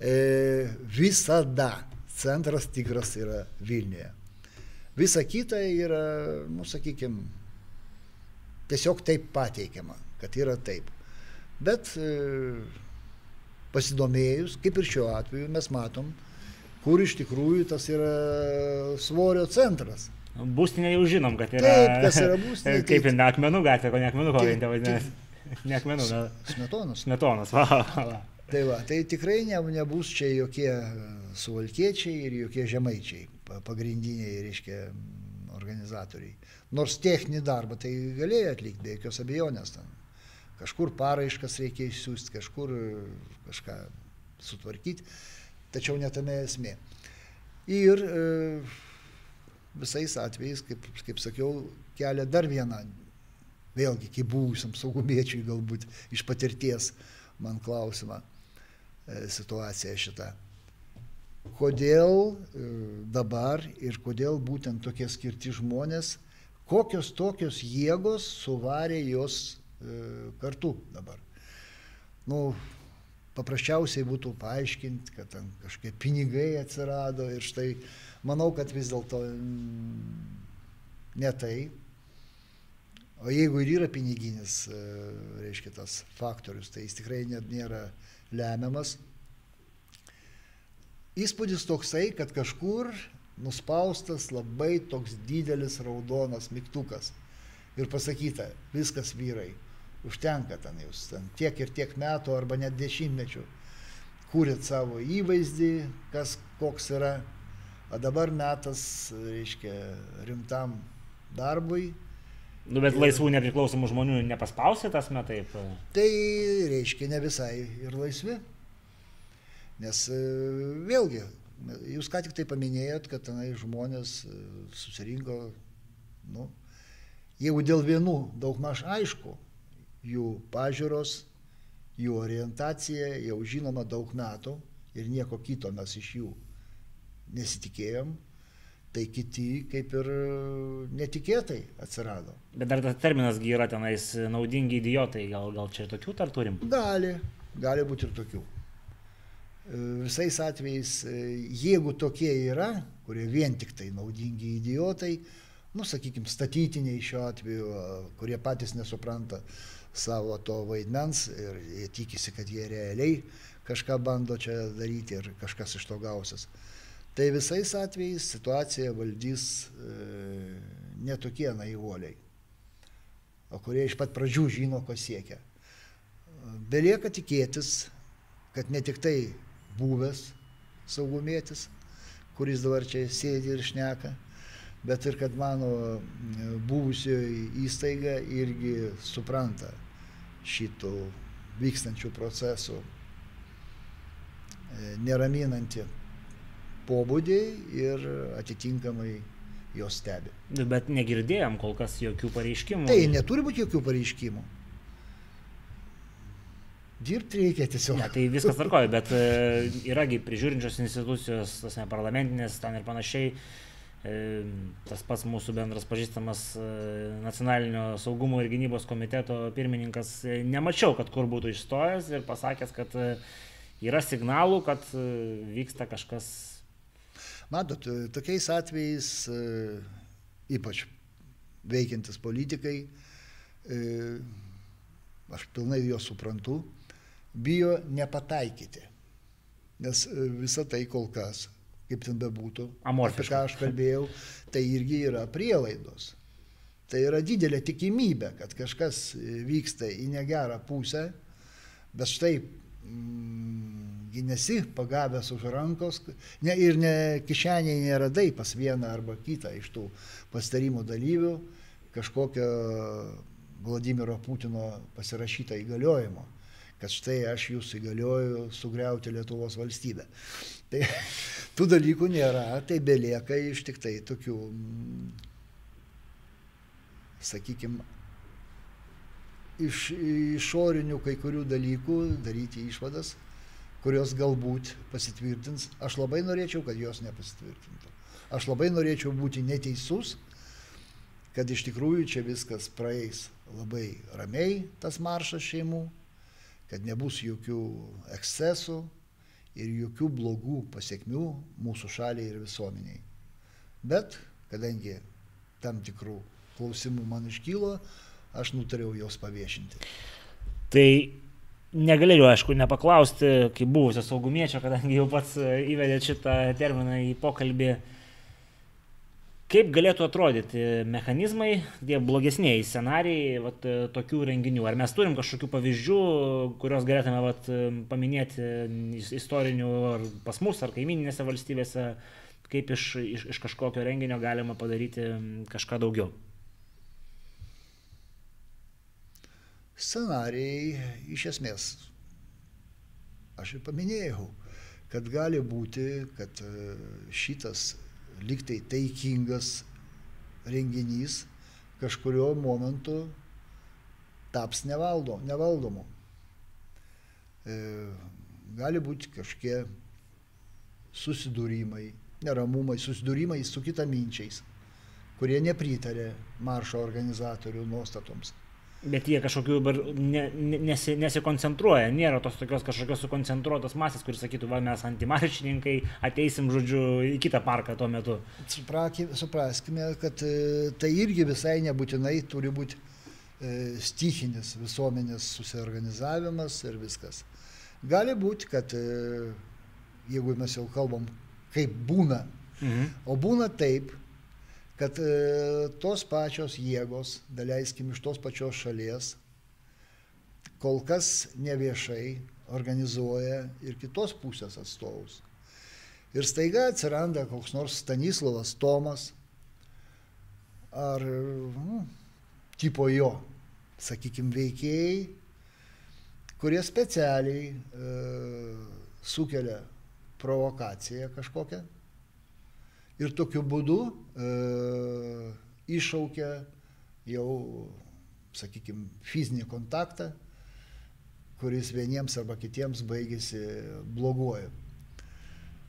e, visada centras tikras yra Vilniuje. Visa kita yra, nu, sakykime, tiesiog taip pateikiama, kad yra taip. Bet e, pasidomėjus, kaip ir šiuo atveju, mes matom, kur iš tikrųjų tas yra svorio centras. Būstinė jau žinom, kad yra. Taip, kas yra būstinė. *laughs* Kaip ir ne akmenų gatvė, ko ne akmenų kovintė vadinasi. Ne akmenų, gal. Smetonas. Smetonas, *laughs* va. va. Tai va, tai tikrai ne, nebus čia jokie suvalkiečiai ir jokie žemaičiai, pagrindiniai, reiškia, organizatoriai. Nors techninį darbą tai galėjo atlikti, be jokios abejonės ten. Kažkur paraiškas reikia išsiųsti, kažkur kažką sutvarkyti, tačiau netame esmė. Ir e, visais atvejais, kaip, kaip sakiau, kelia dar vieną, vėlgi, kaip buvusiam saugumiečiui galbūt iš patirties man klausimą e, situaciją šitą. Kodėl e, dabar ir kodėl būtent tokie skirti žmonės, kokios tokios jėgos suvarė jos e, kartu dabar. Nu, paprasčiausiai būtų paaiškinti, kad ten kažkokie pinigai atsirado ir štai manau, kad vis dėlto ne tai. O jeigu ir yra piniginis, e, reiškia, tas faktorius, tai jis tikrai net nėra lemiamas. Įspūdis toksai, kad kažkur nuspaustas labai toks didelis raudonas mygtukas. Ir pasakyta, viskas vyrai, užtenka ten jūs, ten tiek ir tiek metų arba net dešimtmečių kūrėt savo įvaizdį, kas koks yra, o dabar metas, reiškia, rimtam darbui. Nu, bet laisvų nepriklausomų žmonių nepaspausė tas metai? Tai reiškia ne visai ir laisvi. Nes e, vėlgi, jūs ką tik tai paminėjot, kad tenai žmonės e, susirinko, nu, jeigu dėl vienų daugmaž aišku, jų pažiūros, jų orientacija jau žinoma daug metų ir nieko kito mes iš jų nesitikėjom, tai kiti kaip ir netikėtai atsirado. Bet dar tas terminas yra tenais naudingi idiotai, gal, gal čia tokių dar turim? Gali, gali būti ir tokių visais atvejais, e, jeigu tokie yra, kurie vien tik tai naudingi idiotai, nu, sakykime, statytiniai šiuo atveju, kurie patys nesupranta savo to vaidmens ir jie tikisi, kad jie realiai kažką bando čia daryti ir kažkas iš to gausis. Tai visais atvejais situacija valdys e, netokie naivuoliai, o kurie iš pat pradžių žino, ko siekia. Belieka tikėtis, kad ne tik tai buvęs saugumėtis, kuris dabar čia sėdi ir šneka, bet ir kad mano buvusioji įstaiga irgi supranta šitų vykstančių procesų e, neraminantį pobūdį ir atitinkamai jos stebi. Bet negirdėjom kol kas jokių pareiškimų. Tai neturi būti jokių pareiškimų. Dirbti reikia tiesiog. Ne, tai viskas tvarkoja, bet e, yragi prižiūrinčios institucijos, tas ne parlamentinės, ten ir panašiai. E, tas pats mūsų bendras pažįstamas e, nacionalinio saugumo ir gynybos komiteto pirmininkas, nemačiau, kad kur būtų išstojęs ir pasakęs, kad yra signalų, kad vyksta kažkas. Matot, tokiais atvejais, ypač veikiantis politikai, aš pilnai juos suprantu, bijo nepataikyti. Nes e, visa tai kol kas, kaip ten bebūtų, apie ką aš kalbėjau, tai irgi yra prielaidos. Tai yra didelė tikimybė, kad kažkas e, vyksta į negerą pusę, bet štai mm, nesi pagavęs už rankos ne, ir ne, kišeniai neradai pas vieną arba kitą iš tų pastarimų dalyvių kažkokio Vladimiro Putino pasirašytą įgaliojimo kad štai aš jūs įgalioju sugriauti Lietuvos valstybę. Tai *laughs* tų dalykų nėra, tai belieka iš tik tai tokių, sakykime, iš išorinių kai kurių dalykų daryti išvadas, kurios galbūt pasitvirtins. Aš labai norėčiau, kad jos nepasitvirtintų. Aš labai norėčiau būti neteisus, kad iš tikrųjų čia viskas praeis labai ramiai, tas maršas šeimų, kad nebus jokių ekscesų ir jokių blogų pasiekmių mūsų šaliai ir visuomeniai. Bet kadangi tam tikrų klausimų man iškylo, aš nutariau jos paviešinti. Tai negalėjau, aišku, nepaklausti, kaip buvusio saugumiečio, kadangi jau pats įvedė šitą terminą į pokalbį. Kaip galėtų atrodyti mechanizmai, tie blogesniai scenarijai vat, tokių renginių? Ar mes turim kažkokių pavyzdžių, kuriuos galėtume vat, paminėti istorinių ar pas mus, ar kaimininėse valstybėse, kaip iš, iš, iš kažkokio renginio galima padaryti kažką daugiau? Scenarijai iš esmės, aš ir paminėjau, kad gali būti, kad šitas liktai taikingas renginys kažkurio momentu taps nevaldo, nevaldomu. E, gali būti kažkokie susidūrimai, neramumai, susidūrimai su kitaminčiais, kurie nepritarė maršo organizatorių nuostatoms. Bet jie kažkokių ne, nesi, nesikoncentruoja, nėra tos tokios kažkokios sukoncentruotos masės, kuris sakytų, va mes antimaršininkai ateisim, žodžiu, į kitą parką tuo metu. Supraskime, kad e, tai irgi visai nebūtinai turi būti e, stichinis visuomenės susiorganizavimas ir viskas. Gali būti, kad e, jeigu mes jau kalbam, kaip būna, mhm. o būna taip, kad e, tos pačios jėgos, daleiskim iš tos pačios šalies, kol kas neviešai organizuoja ir kitos pusės atstovus. Ir staiga atsiranda koks nors Stanislavas Tomas ar nu, tipo jo, sakykime, veikėjai, kurie specialiai e, sukelia provokaciją kažkokią ir tokiu būdu e, iššaukia jau, sakykime, fizinį kontaktą, kuris vieniems arba kitiems baigėsi bloguoju.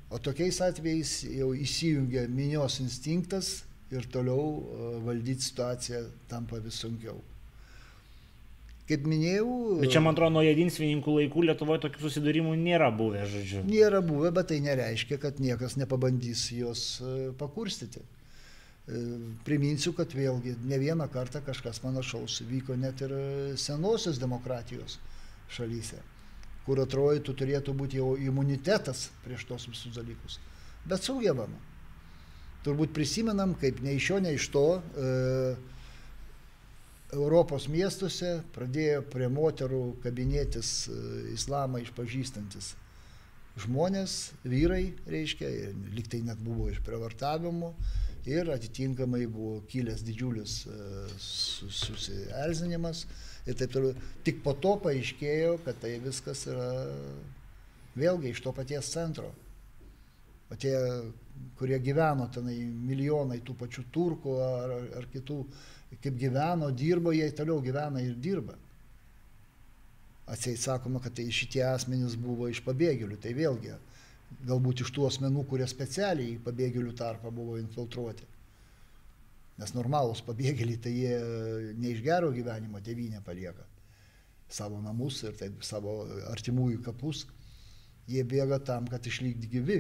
O tokiais atvejais jau įsijungia minios instinktas ir toliau e, valdyti situaciją tampa vis sunkiau. Kaip minėjau. Bet čia, man atrodo, nuo jedinsvininkų laikų Lietuvoje tokių susidūrimų nėra buvę, žodžiu. Nėra buvę, bet tai nereiškia, kad niekas nepabandys jos e, pakurstyti. E, priminsiu, kad vėlgi ne vieną kartą kažkas panašaus vyko net ir senosios demokratijos šalyse, kur atrodytų turėtų būti jau imunitetas prieš tos visus dalykus. Bet sugebama. Turbūt prisimenam, kaip nei iš šio, nei iš to. E, Europos miestuose pradėjo prie moterų kabinėtis e, islamą išpažįstantis žmonės, vyrai, reiškia, liktai net buvo išprievartavimų ir atitinkamai buvo kilęs didžiulis e, susierzinimas ir taip toliau. Tik po to paaiškėjo, kad tai viskas yra vėlgi iš to paties centro. O tie, kurie gyveno tenai milijonai tų pačių turkų ar, ar kitų kaip gyveno, dirbo, jie toliau gyvena ir dirba. Atsieit sakoma, kad tai šitie asmenys buvo iš pabėgėlių, tai vėlgi galbūt iš tų asmenų, kurie specialiai į pabėgėlių tarpą buvo infiltruoti. Nes normalūs pabėgėliai, tai jie ne iš gero gyvenimo tėvynę palieka savo namus ir taip savo artimųjų kapus. Jie bėga tam, kad išlikti gyvi,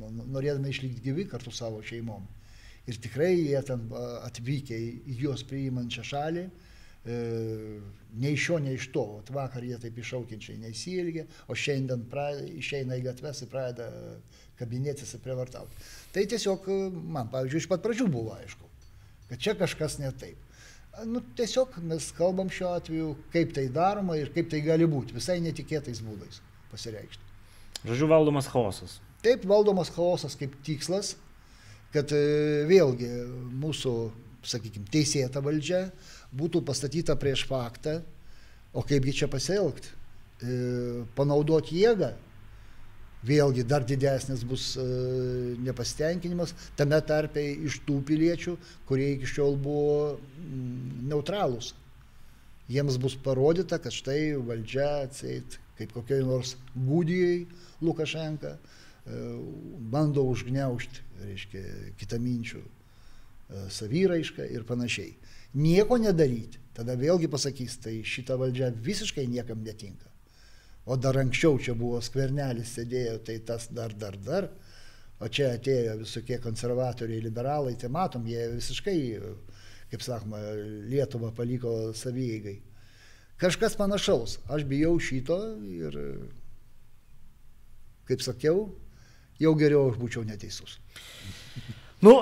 norėdami išlikti gyvi kartu savo šeimom. Ir tikrai jie ten atvykę į juos priimančią šalį, e, nei iš šio, nei iš to. Ot vakar jie taip iššaukiančiai neįsilgė, o šiandien pra, išeina į gatves ir pradeda kabinėtis ir prievartauti. Tai tiesiog man, pavyzdžiui, iš pat pradžių buvo aišku, kad čia kažkas ne taip. Nu, tiesiog mes kalbam šiuo atveju, kaip tai daroma ir kaip tai gali būti, visai netikėtais būdais pasireikšti. Žodžiu, valdomas chaosas. Taip, valdomas chaosas kaip tikslas, kad e, vėlgi mūsų, sakykime, teisėta valdžia būtų pastatyta prieš faktą, o kaipgi čia pasielgti. e, panaudoti jėgą, vėlgi dar didesnis bus e, nepasitenkinimas, tame tarpe iš tų piliečių, kurie iki šiol buvo mm, neutralūs. Jiems bus parodyta, kad štai valdžia atseit, kaip kokiai nors gūdijai Lukašenka, bando užgneušti, reiškia, kitaminčių e, savyraišką ir panašiai. Nieko nedaryti. Tada vėlgi pasakys, tai šita valdžia visiškai niekam netinka. O dar anksčiau čia buvo skvernelis sėdėjo, tai tas dar, dar, dar. O čia atėjo visokie konservatoriai, liberalai, tai matom, jie visiškai, kaip sakoma, Lietuvą paliko savyjeigai. Kažkas panašaus. Aš bijau šito ir, kaip sakiau, jau geriau aš būčiau neteisus. Nu,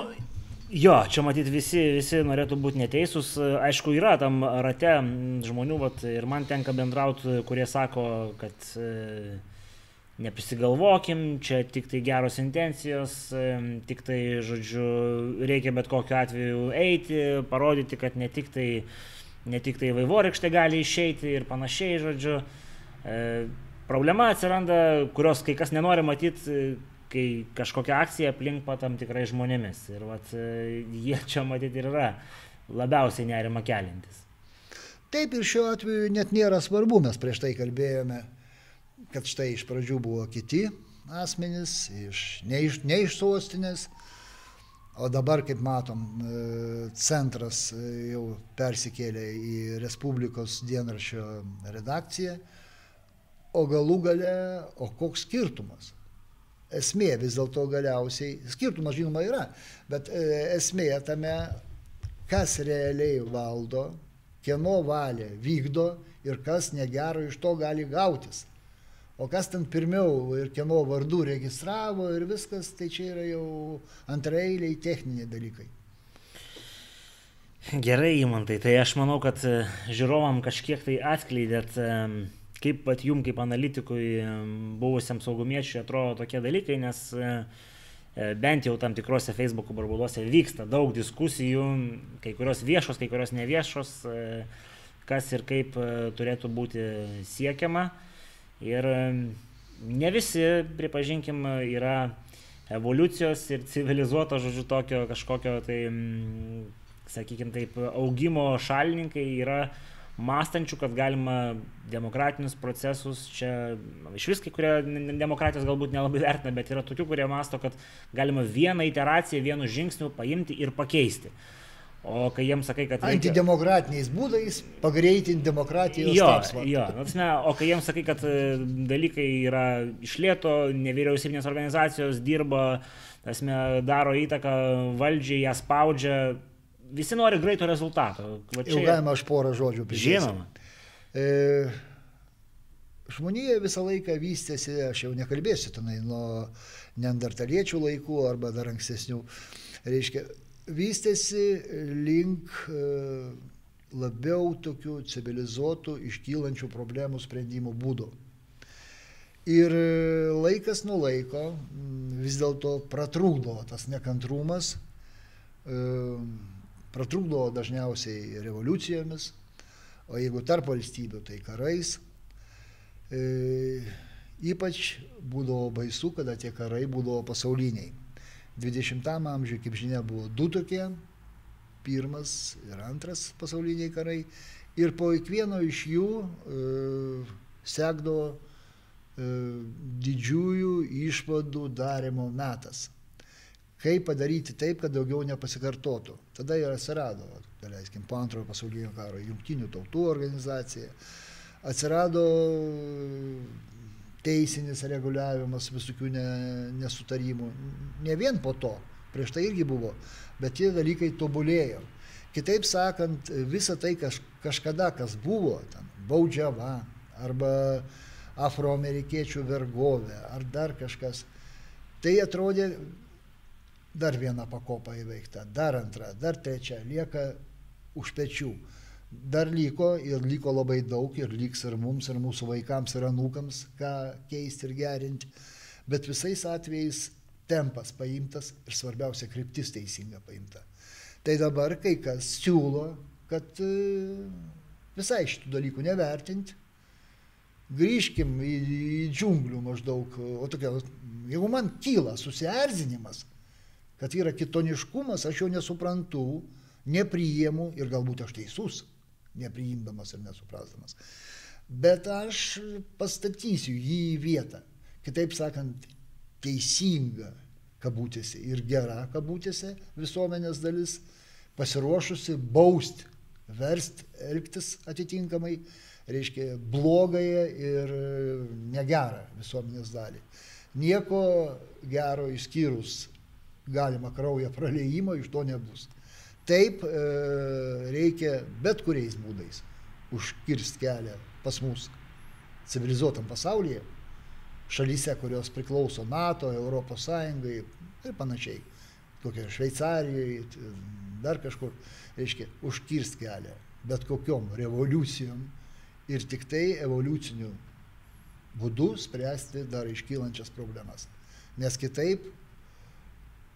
Jo, čia matyti visi, visi norėtų būti neteisūs. Aišku, yra tam rate žmonių, vat, ir man tenka bendrauti, kurie sako, kad e, neprisigalvokim, čia tik tai geros intencijos, e, tik tai, žodžiu, reikia bet kokiu atveju eiti, parodyti, kad ne tik tai, ne tik tai vaivorykštė gali išeiti ir panašiai, žodžiu. E, problema atsiranda, kurios kai kas nenori matyti kai kažkokia akcija aplink pa tam tikrai žmonėmis. Ir vat, e, jie čia matyti ir yra labiausiai nerima kelintis. Taip ir šiuo atveju net nėra svarbu, mes prieš tai kalbėjome, kad štai iš pradžių buvo kiti asmenys, iš, ne, iš, ne iš sostinės, o dabar, kaip matom, e, centras e, jau persikėlė į Respublikos dienraščio redakciją, o galų gale, o koks skirtumas? Esmė vis dėlto galiausiai, skirtumas žinoma yra, bet e, esmė tame, kas realiai valdo, kieno valią vykdo ir kas negero iš to gali gautis. O kas ten pirmiau ir kieno vardų registravo ir viskas, tai čia yra jau antraeiliai techniniai dalykai. Gerai, įmantai, tai aš manau, kad e, žiūrovam kažkiek tai atskleidėt kaip pat jum kaip analitikui, buvusiam saugumiečiui atrodo tokie dalykai, nes e, e, bent jau tam tikrose Facebook burbuluose vyksta daug diskusijų, kai kurios viešos, kai kurios neviešos, e, kas ir kaip turėtų būti siekiama. Ir ne visi, pripažinkim, yra evoliucijos ir civilizuoto, žodžiu, tokio kažkokio, tai, sakykime taip, augimo šalininkai yra mąstančių, kad galima demokratinius procesus, čia iš vis kai kurie demokratijos galbūt nelabai vertina, bet yra tokių, kurie masto, kad galima vieną iteraciją, vienu žingsniu paimti ir pakeisti. O kai jiems sakai, kad... Reikia... Antidemokratiniais būdais pagreitinti demokratijos jo, tapsmą. Jo, atsme, o kai jiems sakai, kad e, dalykai yra išlėto, nevyriausybinės organizacijos dirba, asme, daro įtaką valdžiai, ją spaudžia, visi nori greito rezultato. Va čia... Jau galima aš porą žodžių pridėti. Žinoma. E, žmonija visą laiką vystėsi, aš jau nekalbėsiu tenai nuo neandertaliečių laikų arba dar ankstesnių, reiškia, vystėsi link e, labiau tokių civilizuotų, iškylančių problemų sprendimų būdų. Ir laikas nuo laiko vis dėlto pratrūkdo tas nekantrumas, pratrukdo dažniausiai revoliucijomis, o jeigu tarp valstybių, tai karais. E, ypač būdavo baisu, kada tie karai būdavo pasauliniai. 20-ame amžiuje, kaip žinia, buvo du tokie, pirmas ir antras pasauliniai karai, ir po kiekvieno iš jų e, sekdavo e, didžiųjų išvadų darimo metas kaip padaryti taip, kad daugiau nepasikartotų. Tada ir atsirado, daleiskim, po antrojo pasaulinio karo jungtinių tautų organizacija, atsirado teisinis reguliavimas visokių ne, nesutarimų. Ne vien po to, prieš tai irgi buvo, bet tie dalykai tobulėjo. Kitaip sakant, visa tai kaž, kažkada, kas buvo, ten, baudžiava arba afroamerikiečių vergovė ar dar kažkas, tai atrodė dar viena pakopa įveikta, dar antra, dar trečia, lieka už pečių. Dar liko ir liko labai daug ir liks ir mums, ir mūsų vaikams, ir anūkams, ką keisti ir gerinti. Bet visais atvejais tempas paimtas ir svarbiausia kryptis teisinga paimta. Tai dabar kai kas siūlo, kad e, visai šitų dalykų nevertinti grįžkim į, į džiunglių maždaug, o tokia, jeigu man kyla susierzinimas, kad yra kitoniškumas, aš jo nesuprantu, nepriimu ir galbūt aš teisus, nepriimdamas ir nesuprasdamas. Bet aš pastatysiu jį į vietą. Kitaip sakant, teisinga kabutėse ir gera kabutėse visuomenės dalis, pasiruošusi bausti, versti, elgtis atitinkamai, reiškia blogąją ir negerą visuomenės dalį. Nieko gero išskyrus galima kraujo praleimo iš to nebus. Taip e, reikia bet kuriais būdais užkirsti kelią pas mus civilizuotam pasaulyje, šalyse, kurios priklauso NATO, ES ir panašiai, kokia Šveicarijoje, dar kažkur, reiškia, užkirsti kelią bet kokiom revoliucijom ir tik tai evoliuciniu būdu spręsti dar iškylančias problemas. Nes kitaip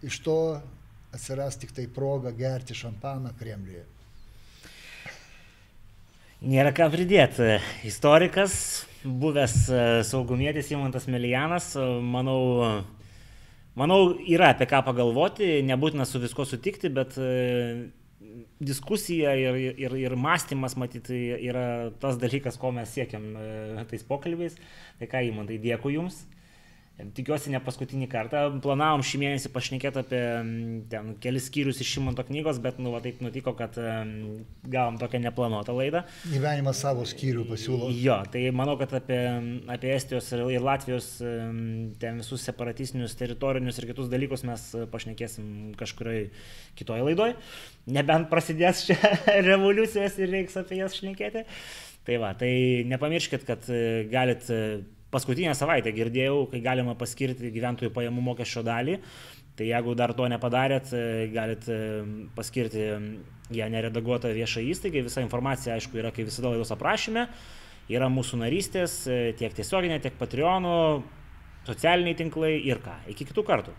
iš to atsiras tik tai proga gerti šampaną Kremliuje. Nėra ką pridėti. Istorikas, buvęs e, saugumėtis Imantas Melijanas, e, manau, manau, yra apie ką pagalvoti, nebūtina su visko sutikti, bet e, diskusija ir, ir, ir mąstymas, matyti, yra tas dalykas, ko mes siekiam tais pokalbiais. Tai ką, Imantai, dėkui Jums. Tikiuosi ne paskutinį kartą. Planavom šį mėnesį pašnekėti apie ten kelis skyrius iš Šimonto knygos, bet nu, va, taip nutiko, kad um, gavom tokią neplanuotą laidą. Gyvenimas savo skyrių pasiūlo. Jo, tai manau, kad apie, apie Estijos ir, Latvijos ten visus separatistinius, teritorinius ir kitus dalykus mes pašnekėsim kažkurioje kitoje laidoje. Nebent prasidės čia *laughs* revoliucijos ir reiks apie jas šnekėti. Tai va, tai nepamirškit, kad galit paskutinę savaitę girdėjau, kai galima paskirti gyventojų pajamų mokesčio dalį. Tai jeigu dar to nepadarėt, galit e, paskirti ją neredaguotą viešą įstaigą. Visa informacija, aišku, yra kaip visada laidos aprašyme. Yra mūsų narystės, e, tiek tiesioginė, tiek Patreonų, socialiniai tinklai ir ką. Iki kitų kartų.